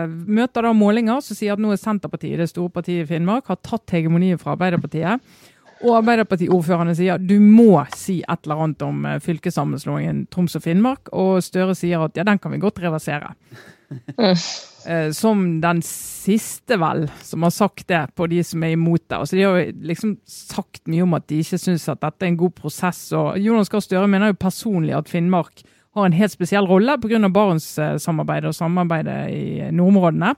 møter da målinger som sier at nå er Senterpartiet, det store partiet i Finnmark, har tatt hegemoniet fra Arbeiderpartiet. Og Arbeiderpartiordførerne sier du må si et eller annet om fylkessammenslåingen Troms og Finnmark. Og Støre sier at ja, den kan vi godt reversere. Eh, som den siste, vel, som har sagt det på de som er imot det. Altså, de har liksom sagt mye om at de ikke syns at dette er en god prosess. og Jonas Gahr Støre mener jo personlig at Finnmark har en helt spesiell rolle pga. Barentssamarbeidet og samarbeidet i nordområdene.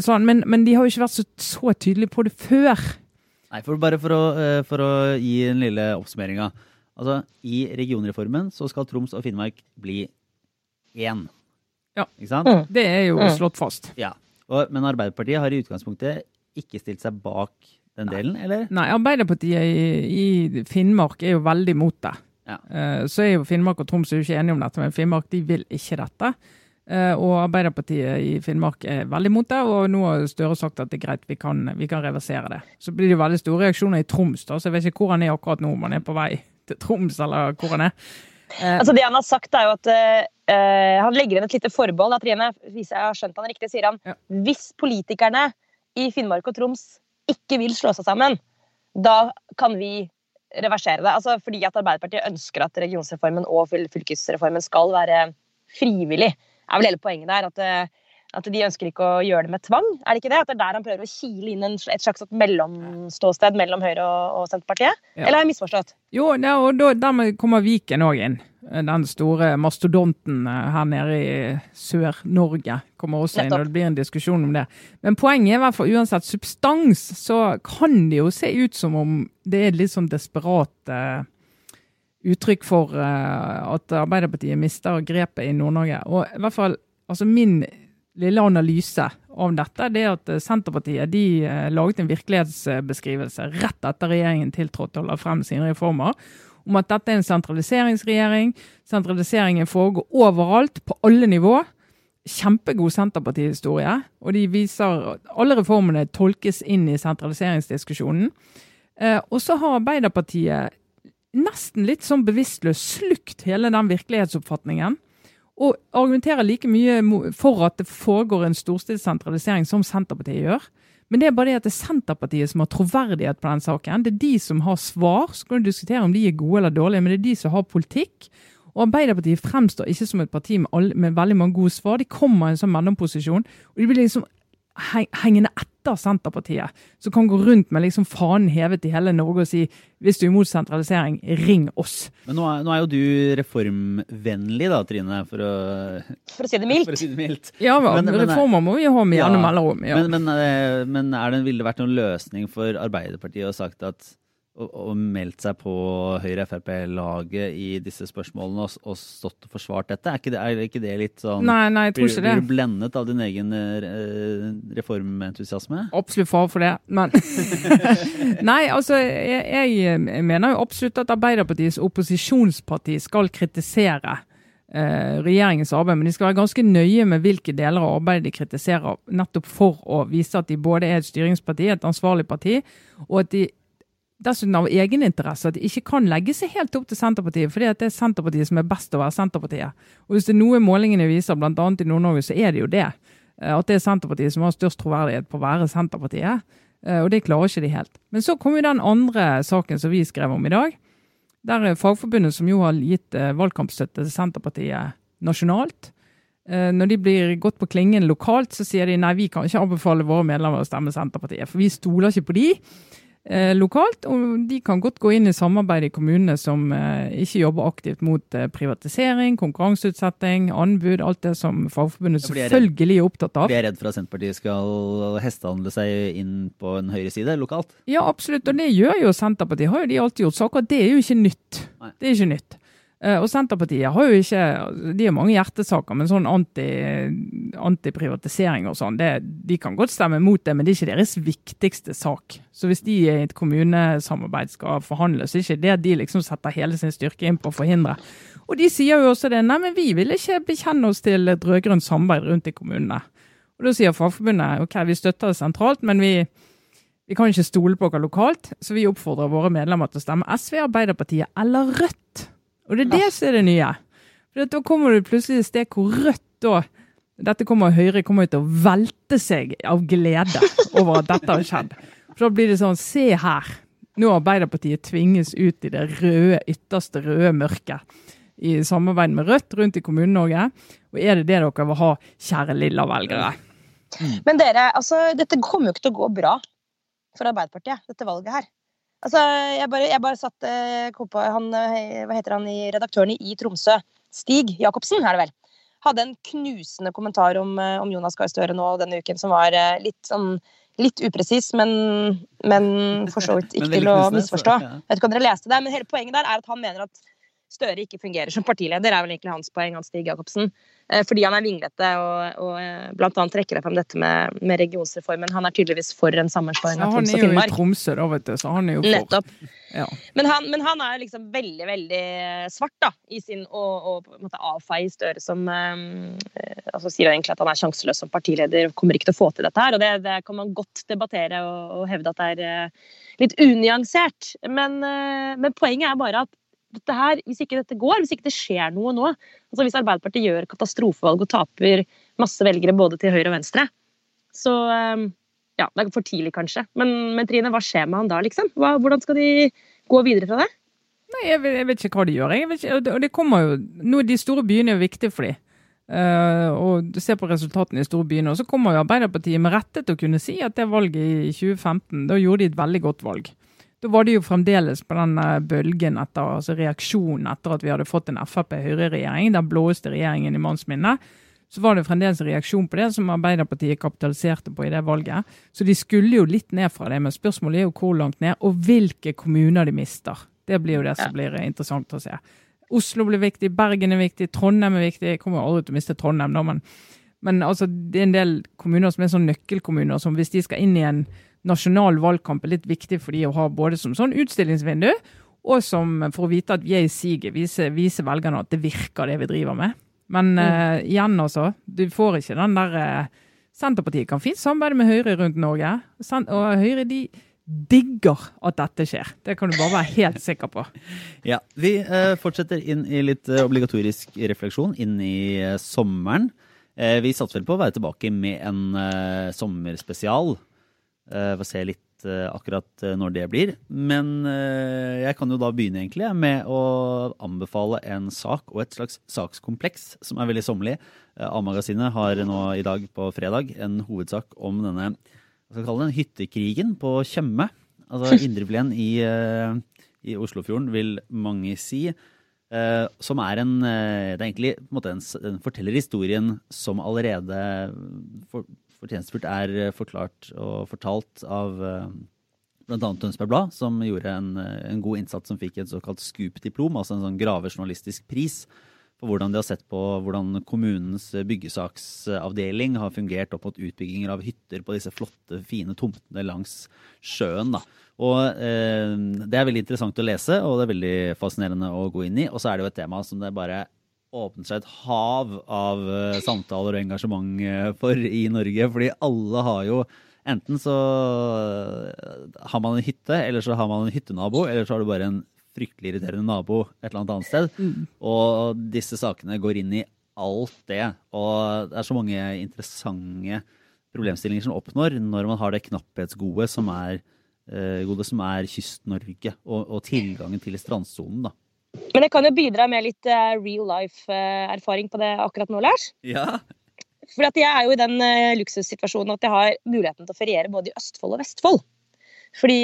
Sånn, men, men, de har jo ikke vært så, så tydelige på det før. Nei, for Bare for å, eh, for å gi en lille oppsummeringa. Altså, I regionreformen så skal Troms og Finnmark bli én. Ja. Ikke sant? Mm. Det er jo mm. slått fast. Ja. Og, men Arbeiderpartiet har i utgangspunktet ikke stilt seg bak den delen, eller? Nei, Arbeiderpartiet i, i Finnmark er jo veldig mot det. Ja. Uh, så er jo Finnmark og Troms ikke enige om dette, men Finnmark de vil ikke dette. Uh, og Arbeiderpartiet i Finnmark er veldig mot det, og nå har Støre sagt at det er greit, vi kan, vi kan reversere det. Så blir det jo veldig store reaksjoner i Troms, da, så jeg vet ikke hvor han er akkurat nå, om han er på vei til Troms eller hvor han er. Uh, altså Det han har sagt, er jo at han legger inn et lite forbehold. at Trine, hvis jeg har skjønt han riktig, sier han ja. hvis politikerne i Finnmark og Troms ikke vil slå seg sammen, da kan vi reversere det. Altså fordi at Arbeiderpartiet ønsker at regionsreformen og fylkesreformen skal være frivillig. Er vel hele poenget der. At, eh, at, de ønsker ikke å gjøre det med tvang. Er det ikke det? At det er der han prøver å kile inn en, et slags mellomståsted mellom Høyre og, og Senterpartiet? Ja. Eller har jeg misforstått? Jo, og da, dermed kommer Viken òg inn den store mastodonten eh, her nede i Sør-Norge kommer også inn, og det blir en diskusjon om det. Men poenget er i hvert fall uansett substans, så kan det jo se ut som om det er litt sånn desperat uh, uttrykk for uh, at Arbeiderpartiet mister grepet i Nord-Norge. Og i hvert fall, altså min lille analyse av dette, det er at Senterpartiet de uh, laget en virkelighetsbeskrivelse rett etter regjeringen tiltrådte og la frem sine reformer om at dette er en sentraliseringsregjering. Sentraliseringen foregår overalt, på alle nivå. Kjempegod Senterparti-historie. Og de viser alle reformene tolkes inn i sentraliseringsdiskusjonen. Eh, og så har Arbeiderpartiet nesten litt sånn bevisstløst slukt hele den virkelighetsoppfatningen. Og argumenterer like mye for at det foregår en storstilt sentralisering som Senterpartiet gjør. Men det er bare det at det er Senterpartiet som har troverdighet på den saken. Det er de som har svar. Så kan du diskutere om de er gode eller dårlige, men det er de som har politikk. Og Arbeiderpartiet fremstår ikke som et parti med, alle, med veldig mange gode svar. De kommer i en sånn mellomposisjon. og de blir liksom hengende etter Senterpartiet, som kan gå rundt med liksom fanen hevet i hele Norge og si hvis du er imot sentralisering, ring oss. Men nå er, nå er jo du reformvennlig da, Trine, for å, for å si det mildt. Si det mildt. Ja, men, men, reformer må vi ha med gjennom ja, mellomrom. Ja. Men, men, eh, men er det, ville det vært noen løsning for Arbeiderpartiet å sagt at og, og meldt seg på Høyre-Frp-laget i disse spørsmålene og, og, stått og forsvart dette? Er ikke det, er ikke det litt sånn Nei, nei, jeg tror ikke blir, det. Blir du blendet av din egen eh, reformentusiasme? Absolutt fare for det, men Nei, altså, jeg, jeg, mener jo absolutt at Arbeiderpartiets opposisjonsparti skal kritisere eh, regjeringens arbeid, men de skal være ganske nøye med hvilke deler av arbeidet de kritiserer, nettopp for å vise at de både er et styringsparti, et ansvarlig parti, og at de dessuten av egeninteresse at de ikke kan legge seg helt opp til Senterpartiet, fordi det er Senterpartiet som er best å være Senterpartiet. Og Hvis det er noe målingene viser, bl.a. i Nord-Norge, så er det jo det. Eh, at det er Senterpartiet som har størst troverdighet på å være Senterpartiet. Eh, og det klarer ikke de helt. Men så kommer den andre saken som vi skrev om i dag. Der er Fagforbundet, som jo har gitt eh, valgkampstøtte til Senterpartiet nasjonalt, når de blir gått på klingen lokalt, så sier de nei, vi kan ikke anbefale våre medlemmer å stemme Senterpartiet, for vi stoler ikke på de eh, lokalt. Og de kan godt gå inn i samarbeid i kommunene som eh, ikke jobber aktivt mot eh, privatisering, konkurranseutsetting, anbud, alt det som Fagforbundet selvfølgelig er opptatt av. Blir jeg redd for at Senterpartiet skal hestehandle seg inn på en høyre side lokalt? Ja, absolutt, og det gjør jo Senterpartiet. Har jo de alltid gjort. saker. det er jo ikke nytt. Det er ikke nytt. Eh, og Senterpartiet har jo ikke De har mange hjertesaker, men sånn antiprivatisering anti og sånn, de kan godt stemme mot det, men det er ikke deres viktigste sak. Så hvis de i et kommunesamarbeid skal forhandle, så er det ikke det de liksom setter hele sin styrke inn på å forhindre. Og de sier jo også det. Nei, men vi vil ikke bekjenne oss til et rød-grønt samarbeid rundt i kommunene. Og da sier Fagforbundet ok, vi støtter det sentralt, men vi, vi kan ikke stole på dere lokalt, så vi oppfordrer våre medlemmer til å stemme SV, Arbeiderpartiet eller Rødt. Og det er det som er det nye. For Da kommer du plutselig et sted hvor Rødt da dette kommer Høyre kommer til å velte seg av glede over at dette har skjedd. For da blir det sånn Se her. Nå Arbeiderpartiet tvinges ut i det røde, ytterste røde mørket i samarbeid med Rødt rundt i Kommune-Norge. Og er det det dere vil ha, kjære lilla velgere? Men dere, altså, dette kommer jo ikke til å gå bra for Arbeiderpartiet, dette valget her. Altså, jeg bare, jeg bare satt eh, kom på han, eh, Hva heter han i redaktøren i Tromsø? Stig Jacobsen, er det vel, hadde en knusende kommentar om, eh, om Jonas Gahr Støre nå denne uken, som var litt sånn Litt upresis, men, men for så vidt ikke til å misforstå. Jeg vet ikke om dere leste det, men hele poenget der er at han mener at Støre ikke fungerer som partileder, er vel egentlig hans poeng, han Stig Jacobsen. Eh, fordi han er vinglete og, og bl.a. blant annet trekker frem dette med, med, regionsreformen. Han er tydeligvis for en sammenslåing av Troms og Finnmark. Han er jo i Tromsø, da, vet du, så han er jo for. Nettopp. Ja. Men, han, men, han, er liksom veldig, veldig svart da, i sin Og, og på en måte avfeie Støre som um, altså Sier egentlig at han er sjanseløs som partileder, kommer ikke til å få til dette her. Og det, det kan man godt debattere og, og hevde at det er uh, litt unyansert. Men, uh, men poenget er bare at dette her, hvis ikke dette går, hvis ikke det skjer noe nå altså Hvis Arbeiderpartiet gjør katastrofevalg og taper masse velgere både til høyre og venstre, så ehm, ja, det er for tidlig, kanskje. Men, men Trine, hva skjer med han da, liksom? Hva, hvordan skal de gå videre fra det? Nei, jeg vet, jeg vet ikke hva de gjør. Ikke, og det kommer jo, nå De store byene er jo viktige for dem. Uh, og ser på resultatene i store byene, og så kommer jo Arbeiderpartiet med rette til å kunne si at det valget i 2015, da gjorde de et veldig godt valg. Da var det jo fremdeles på den bølgen etter, altså reaksjonen etter at vi hadde fått en Frp-Høyre-regjering, den blåeste regjeringen i manns minne. Så var det fremdeles reaksjon på det som Arbeiderpartiet kapitaliserte på i det valget. Så de skulle jo litt ned fra det, men spørsmålet er jo hvor langt ned, og hvilke kommuner de mister. Det blir jo det som blir interessant å se. Oslo blir viktig, Bergen er viktig, Trondheim er viktig. Jeg kommer jo aldri til å miste Trondheim, da, men, men altså, det er en del kommuner som er sånn nøkkelkommuner, som hvis de skal inn i en nasjonal valgkamp er litt viktig for de å ha både som sånn utstillingsvindu, og som for å vite at vi er i siget, viser, viser velgerne at det virker, det vi driver med. Men mm. uh, igjen, altså. Du får ikke den der uh, Senterpartiet kan fint samarbeide med Høyre rundt Norge. Og Høyre de digger at dette skjer. Det kan du bare være helt sikker på. ja, Vi uh, fortsetter inn i litt obligatorisk refleksjon inn i sommeren. vi satser vel på å være tilbake med en sommerspesial Uh, Får se litt uh, akkurat uh, når det blir. Men jeg kan jo da begynne egentlig med å anbefale en sak og et slags sakskompleks som er veldig sommerlig. A-magasinet har nå i dag på fredag en hovedsak om denne hva skal jeg kalle den, hyttekrigen på Tjøme. Altså Indreflen i, i Oslofjorden, vil mange si. som er en Det er egentlig en, en, en forteller historien som allerede for, fortjenstfullt er eh, forklart og fortalt av eh, bl.a. Tønsberg Blad, som gjorde en, eh, en, god innsats som fikk et såkalt Scoop-diplom, altså en sånn gravejournalistisk pris for hvordan de har sett på hvordan kommunens byggesaksavdeling har fungert opp mot utbygginger av hytter på disse flotte, fine tomtene langs sjøen. da. Og eh, Det er veldig interessant å lese, og det er veldig fascinerende å gå inn i. Og så er det jo et tema som det bare åpnet seg et hav av eh, samtaler og engasjement eh, for i Norge. Fordi alle har jo Enten så eh, har man en hytte, eller så har man en hyttenabo, eller så har du bare en fryktelig irriterende nabo et eller annet annet sted. Mm. Og disse sakene går inn i alt det. Og det er så mange interessante problemstillinger som oppnår når man har det knapphetsgode som er, gode som er Kyst-Norge, og, og, tilgangen til strandsonen. da. Men jeg kan jo bidra med litt uh, real life-erfaring på det akkurat nå, Lars. Ja. For jeg er jo i den uh, luksussituasjonen at jeg har muligheten til å feriere både i Østfold og Vestfold. Fordi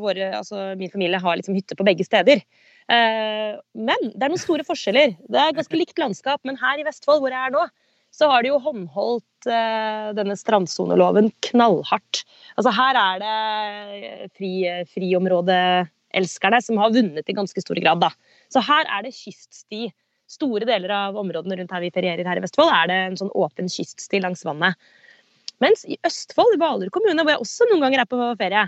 våre, altså, min familie har liksom hytte på begge steder. men det er noen store forskjeller. Det er ganske likt landskap, men her i Vestfold, hvor jeg er nå, så har de jo håndholdt denne strandsoneloven knallhardt. Altså her er det fri, friområde elskerne som har vunnet i ganske stor grad. Da. Så her er det kyststi. Store deler av områdene rundt her vi ferierer her i Vestfold, er det en sånn åpen kyststi langs vannet. Mens i Østfold, i Hvaler kommune, hvor jeg også noen ganger er på ferie,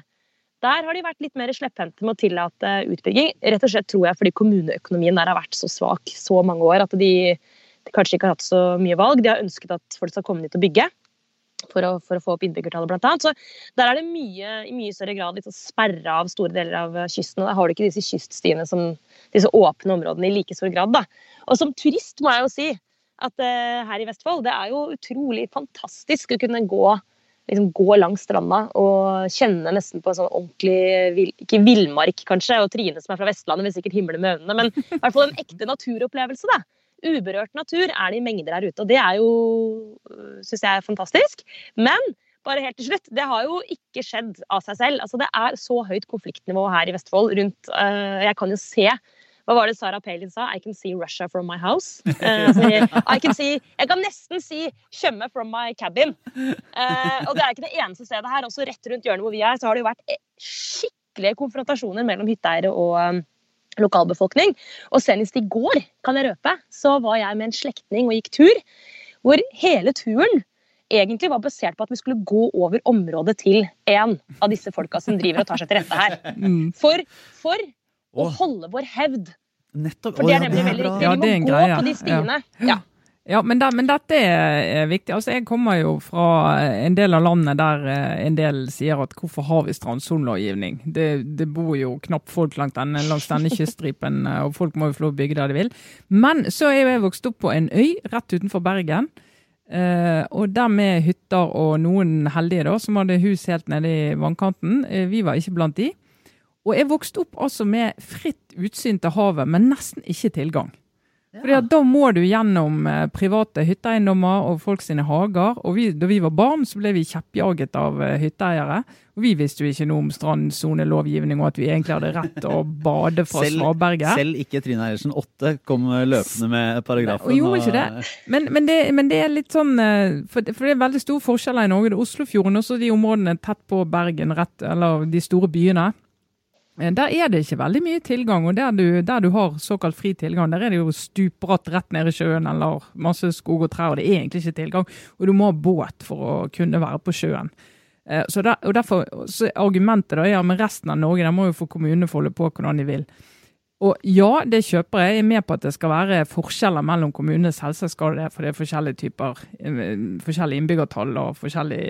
der har de vært litt mer slepphendte med å tillate utbygging. Rett og slett tror jeg fordi kommuneøkonomien der har vært så svak så mange år at de, de kanskje ikke har hatt så mye valg. De har ønsket at folk skal komme dit og bygge for å, for å, få opp innbyggertallet, blant annet. Så der er det mye, i mye større grad liksom sperra av store deler av kysten. og Der har du ikke disse kyststiene som disse åpne områdene i like stor grad. Da. Og som turist må jeg jo si at uh, her i Vestfold, det er jo utrolig fantastisk å kunne gå, liksom, gå langs stranda og kjenne nesten på en sånn ordentlig Ikke villmark, kanskje, og Trine som er fra Vestlandet vil sikkert himle med øynene, men i hvert fall en ekte naturopplevelse. da uberørt natur er det i mengder her ute. Og det er jo, syns jeg, er fantastisk. Men bare helt til slutt, det har jo ikke skjedd av seg selv. Altså, det er så høyt konfliktnivå her i Vestfold rundt uh, Jeg kan jo se Hva var det Sarah Palin sa? I can see Russia from my house. Uh, altså, I can see, jeg kan nesten si Tjøme from my cabin. Uh, og det er ikke det eneste stedet her. Også rett rundt hjørnet hvor vi er, så har det jo vært eh, skikkelige konfrontasjoner mellom hytteeiere og um, lokalbefolkning. Og senest i går, kan jeg røpe, så var jeg med en slektning og gikk tur. Hvor hele turen egentlig var basert på at vi skulle gå over området til en av disse folka som driver og tar seg til rette her. Mm. For, for å holde vår hevd. Nettopp. For det er nemlig veldig viktig. Vi må gå på de stiene. Ja. Ja, men, det, men dette er viktig. Altså, jeg kommer jo fra en del av landet der eh, en del sier at hvorfor har vi strandsonelovgivning? Det, det bor jo knapt folk langt denne, langs denne kyststripen, eh, og folk må jo få lov å bygge der de vil. Men så er jo jeg vokst opp på en øy rett utenfor Bergen. Eh, og der med hytter og noen heldige da, som hadde hus helt nede i vannkanten. Eh, vi var ikke blant de. Og jeg vokste opp altså med fritt utsyn til havet, men nesten ikke tilgang. Fordi Da må du gjennom eh, private hytteeiendommer og folk sine hager. og vi, Da vi var barn, så ble vi kjeppjaget av eh, hytteeiere. og Vi visste jo ikke noe om strandsonelovgivning og at vi egentlig hadde rett til å bade fra svaberget. Selv ikke Trine Eilertsen Åtte kom løpende med paragrafen. Og gjorde ikke det. Men, men, det, men det er litt sånn eh, for, det- for det er veldig store forskjeller i Norge. Det er Oslofjorden og så de områdene tett på Bergen, rett, eller de store byene. Eh, Der er det ikke veldig mye tilgang, og der du, der du har såkalt fri tilgang, der er det jo stupbratt rett ned i sjøen eller masse skog og trær, og det er egentlig ikke tilgang. Og du må ha båt for å kunne være på sjøen. Eh, Så der, og derfor, så er Argumentet da, ja, men resten av Norge der må jo få kommunene holde på hvordan de vil. Og ja, det kjøper jeg. Jeg er med på at det skal være forskjeller mellom kommunene. Selvsagt skal det for det er forskjellige typer, eh, forskjellige innbyggertall og forskjellig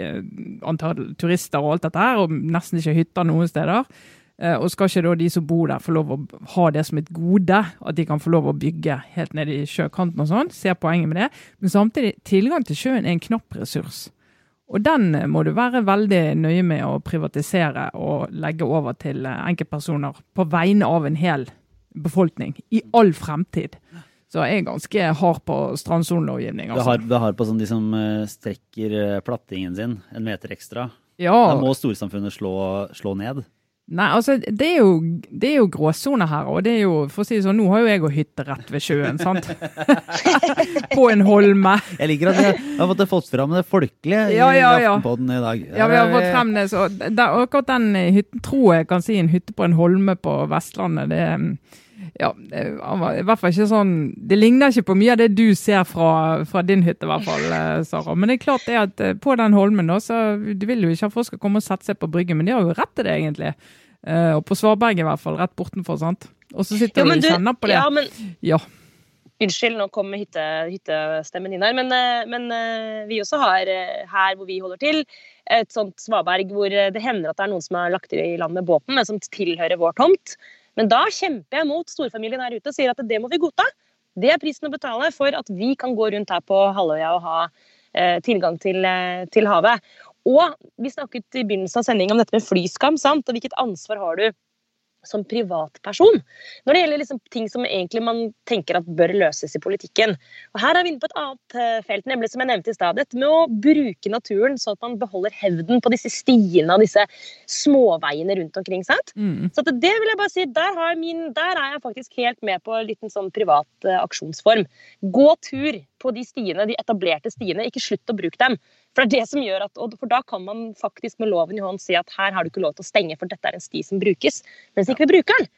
antall turister og alt dette her, og nesten ikke hytter noen steder. Eh, Og skal ikke da de som bor der få lov å ha det som et gode, at de kan få lov å bygge helt ned i sjøkanten og sånn, ser poenget med det. Men samtidig, tilgang til sjøen er en knapp ressurs. Og den eh, må du være veldig nøye med å privatisere og legge over til eh, enkeltpersoner på vegne av en hel befolkning i all fremtid. Så jeg er ganske hard på strandsonelovgivning. Det Altså. har, det har på sånn de som strekker plattingen sin en meter ekstra. Ja, Da må storsamfunnet slå, slå ned. Nei, altså, det er jo, det er jo gråsone her. Og det er jo, for å si det sånn, nå har jo jeg og hytte rett ved sjøen, sant? på en holme. Jeg liker at jeg har fått fått fram det folkelige i Ja, ja, i Aftenpodden i dag. Ja, vi har fått frem det. Så der, akkurat den hytten tror jeg kan si en hytte på en holme på Vestlandet. Det er ja, det var i hvert fall ikke sånn Det ligner ikke på mye av det du ser fra, fra din hytte, i hvert fall, eh, Sara. Men det er klart det at eh, på den holmen, da, så du vil jo ikke at folk skal komme og sette seg på bryggen, men de har jo rett til det, egentlig. Eh, og på Svaberget, i hvert fall. Rett bortenfor, sant. Og så sitter Jo, du og kjenner på det. Ja, men Ja. Unnskyld, nå kom hytte, hyttestemmen inn her. Men, men vi også har her hvor vi holder til, et sånt svaberg hvor det hender at det er noen som har lagt i land med båten, men som tilhører vår tomt. Men da kjemper jeg mot storfamilien her ute og sier at det må vi godta. Det er prisen å betale for at vi kan gå rundt her på halvøya og ha eh, tilgang til, eh, til havet. Og vi snakket i begynnelsen av sendingen om dette med flyskam, sant? og hvilket ansvar har du som privatperson når det gjelder liksom ting som egentlig man tenker at bør løses i politikken. Og Her er vi inne på et annet eh, felt, nemlig som jeg nevnte i stad. Dette med å bruke naturen sånn at man beholder hevden på disse stiene og disse småveiene rundt omkring. Mm. Så det vil jeg bare si, der, har min, der er jeg faktisk helt med på en liten sånn privat eh, aksjonsform. Gå tur på de stiene, de etablerte stiene. Ikke slutt å bruke dem. For det er det som gjør at, og for da kan man faktisk med loven i hånd si at her har du ikke lov til å stenge, for dette er en sti som brukes. Mens ikke vi bruker den,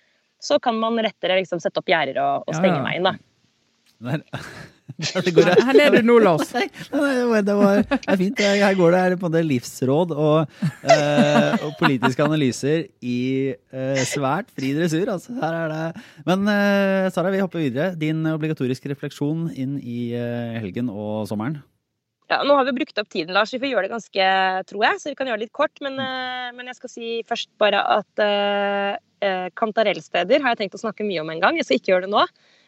så kan man rettere liksom sette opp gjerder og, og Ja, stenge ja. veien. da. Her er du nå, Lars. Nei, nei, det, var, det er fint. Her går det her på en måte livsråd og, eh, og politiske analyser i eh, svært fri dressur. Altså. Her er det. Men eh, Sara, vi hopper videre. Din obligatoriske refleksjon inn i eh, helgen og sommeren. Ja, nå har vi brukt opp tiden, Lars. Vi får gjøre det ganske, tror jeg. Så vi kan gjøre det litt kort. Men, eh, men jeg skal si først bare at uh, kantarellsteder har jeg tenkt å snakke mye om en gang. Jeg skal ikke gjøre det nå.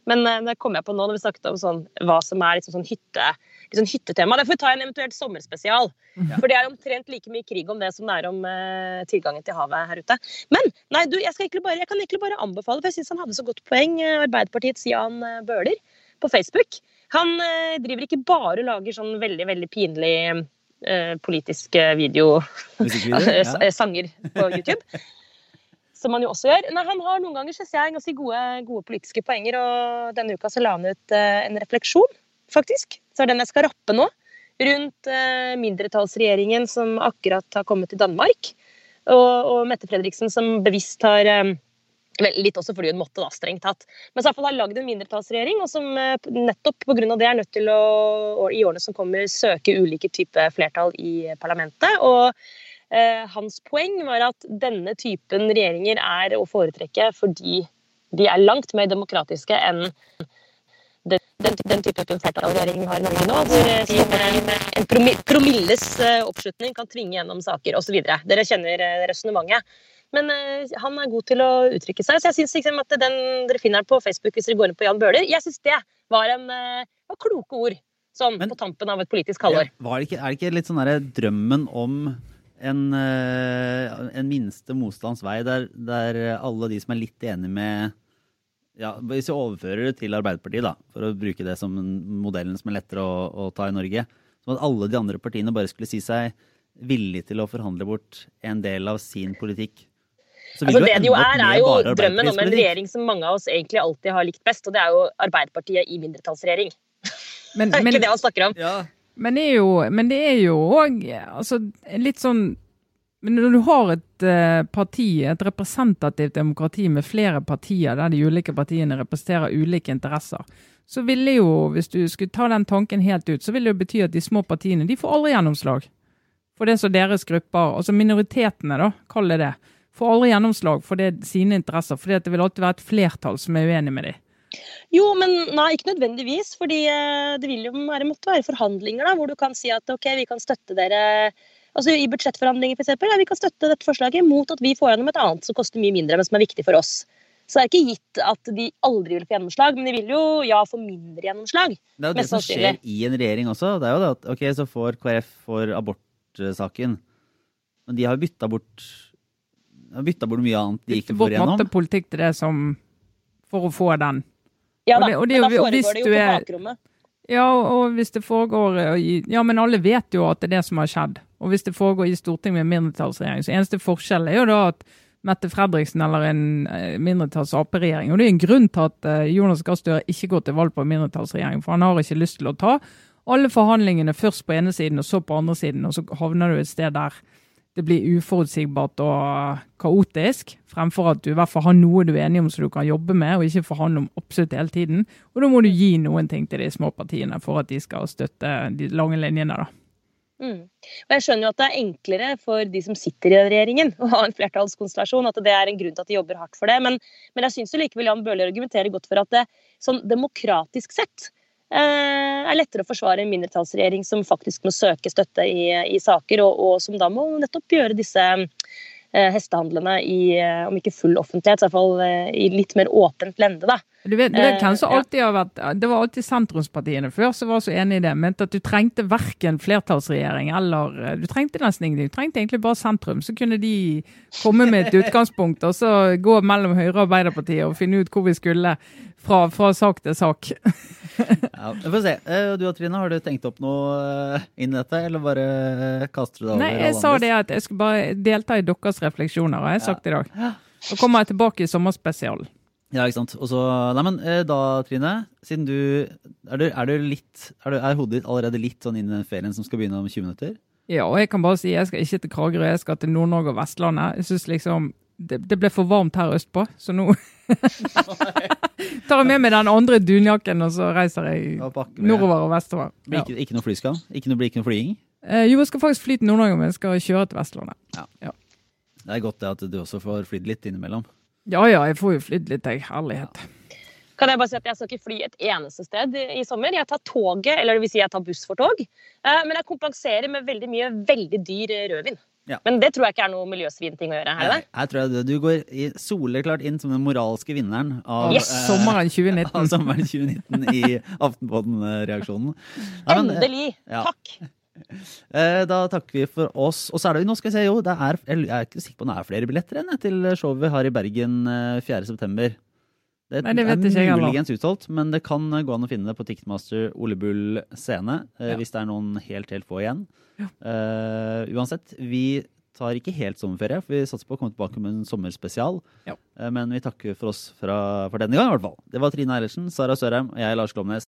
Men eh, det kom jeg på nå når vi snakket om sånn, hva som er liksom sånn hytte, sånn hyttetema. Det får vi ta en eventuelt sommerspesial. For det er omtrent like mye krig om det som det er om uh, tilgangen til havet her ute. Men nei, du, jeg, bare, jeg kan egentlig bare anbefale, for jeg syns han hadde så godt poeng, eh, Arbeiderpartiets Jan Bøhler på Facebook. Han uh, driver ikke bare og lager sånn veldig, veldig pinlig uh, politiske video eh, Ja. sanger på YouTube. Som han jo også gjør. Nei, han har noen ganger synes jeg, ganske gode, gode politiske poenger, og denne uka så la han ut eh, en refleksjon, faktisk. Så er den jeg skal rappe nå. Rundt eh, mindretallsregjeringen som akkurat har kommet til Danmark. Og, og Mette Fredriksen som bevisst har eh, Vel, litt også fordi hun måtte, da, strengt tatt. Men så har lagd en mindretallsregjering, og som nettopp pga. det er nødt til å, i årene som kommer, søke ulike typer flertall i parlamentet. Og hans poeng var at denne typen regjeringer er å foretrekke fordi de er langt mer demokratiske enn den, den, den typen flertallsregjering vi har i Norge nå, hvor eh, en promilles eh, oppslutning kan tvinge gjennom saker osv. Dere kjenner resonnementet. Men han er god til å uttrykke seg. Så jeg syns liksom at den dere finner på Facebook hvis dere går inn på Jan Bøhler, jeg syns det var, en, var kloke ord. Sånn Men, på tampen av et politisk halvår. Ja, er det ikke litt sånn der, drømmen om en, uh, en minste motstands vei, der, der, alle de som er litt enig med ja, Hvis vi overfører det til Arbeiderpartiet, da, for å bruke det som modellen som er lettere å, å ta i Norge, som at alle de andre partiene bare skulle si seg villige til å forhandle bort en del av sin politikk Altså, det det jo er, er jo drømmen om en regjering som mange av oss egentlig alltid har likt best, og det er jo Arbeiderpartiet i mindretallsregjering. Men, det er ikke det han snakker om. Ja. Men, det er jo, men det er jo òg altså, litt sånn men når du har et uh, parti, et representativt demokrati med flere partier, der de ulike partiene representerer ulike interesser, så ville jo, hvis du skulle ta den tanken helt ut, så ville det jo bety at de små partiene de får aldri gjennomslag. For det som deres grupper, altså minoritetene, da, kall det det, får aldri gjennomslag for det, sine interesser, fordi det vil alltid være et flertall som er uenig med dem. Jo, men nei, ikke nødvendigvis. fordi eh, det vil jo være, måtte være forhandlinger da, hvor du kan si at ok, vi kan støtte dere altså I budsjettforhandlinger f.eks. ja, vi kan støtte dette forslaget mot at vi får gjennom et annet som koster mye mindre, men som er viktig for oss. Så det er ikke gitt at de aldri vil få gjennomslag, men de vil jo ja få mindre gjennomslag. Det er jo det som skjer i en regjering også. Det er jo det at ok, så får KrF for abortsaken. Men de har jo bytta bort bytta bort mye annet de ikke får gjennom. Bytta politikk til det som For å få den. Ja da, og det, og det, men da foregår det jo på bakrommet. Ja, og hvis det foregår Ja, men alle vet jo at det er det som har skjedd. Og hvis det foregår i Stortinget med mindretallsregjering, så eneste forskjell er jo da at Mette Fredriksen eller en eh, mindretalls Ap-regjering. Og det er en grunn til at eh, Jonas Gahr Støre ikke går til valg på en mindretallsregjering, for han har ikke lyst til å ta alle forhandlingene først på ene siden og så på andre siden, og så havner du et sted der det blir uforutsigbart og kaotisk, fremfor at du i hvert fall har noe du er enig om som du kan jobbe med, og ikke forhandle om absolutt hele tiden. Og da må du gi noen ting til de små partiene for at de skal støtte de lange linjene. da. Mm. Og Jeg skjønner jo at det er enklere for de som sitter i regjeringen å ha en flertallskonstellasjon, at det er en grunn til at de jobber hardt for det. Men, men jeg syns likevel Jan Bøhler argumenterer godt for at det sånn demokratisk sett er lettere å forsvare en mindretallsregjering som faktisk må søke støtte i, i saker, og, og, som da må nettopp gjøre disse eh, hestehandlene i, eh, om ikke full offentlighet, så i hvert i litt mer åpent lende. da. Du vet, du vet hvem som alltid har vært, Det var alltid sentrumspartiene før som var så enig i det. Mente at du trengte verken flertallsregjering eller Du trengte nesten ingenting. Du trengte egentlig bare sentrum. Så kunne de komme med et utgangspunkt og så gå mellom Høyre og Arbeiderpartiet og finne ut hvor vi skulle fra, fra sak til sak. Ja, vi får se. Eh, du og Trine, har du tenkt opp noe eh, inn i dette, eller bare eh, kaster du det over? Nei, jeg sa det at jeg skulle bare delta i deres refleksjoner, har jeg sagt i dag. Så kommer jeg tilbake i sommerspesialen. Ja, ikke sant. Og så, nei, men Da, Trine, siden du Er, du, er, du litt, er, du, er hodet ditt allerede litt sånn inn i den ferien som skal begynne om 20 minutter? Ja, og jeg kan bare si jeg skal ikke til Kragerø, jeg skal til Nord-Norge og Vestlandet. Jeg synes liksom det, det, ble for varmt her østpå, så nå tar jeg med meg den andre dunjakken, og så reiser jeg nordover og vestover. Ja. Ikke, ikke, noe flyskam? Ikke noe, blir ikke noe flying? Eh, jo, jeg skal faktisk fly til Nord-Norge, men jeg skal kjøre til Vestlandet. Ja. Ja. Det er godt det at du også får flydd litt innimellom. Ja ja, jeg får jo flydd litt, jeg. Herlighet. Kan jeg bare si at jeg skal ikke fly et eneste sted i sommer. Jeg tar toget, eller det vil si jeg tar buss for tog. Eh, men jeg kompenserer med veldig mye veldig dyr rødvin. Ja. Men det tror jeg ikke er noe miljøsvinting å gjøre. her, det det? Jeg tror du går soleklart inn som den moralske vinneren av, yes. eh, sommeren 2019. av sommeren 2019 i Aftenpåden-reaksjonen. Ja, Endelig! Ja. Takk! Eh, da takker vi for oss. Og så er det nå skal jeg se, jo, det er, jeg er ikke sikker på om det er flere billetter enn til showet vi har i Bergen 4.9. Eh, det, Nei, det vet er ikke muligens utsolgt, men det kan gå an å finne det på Ticketmaster Ole Bull scene. Ja. Hvis det er noen helt, helt få igjen. Ja. Uh, uansett, vi tar ikke helt sommerferie, for vi satser på å komme tilbake med en sommerspesial. Ja. Uh, Men vi takker for oss fra, for denne gang, i hvert fall. Det var Trine Eilertsen, Sara Sørheim og jeg, Lars Glomnes.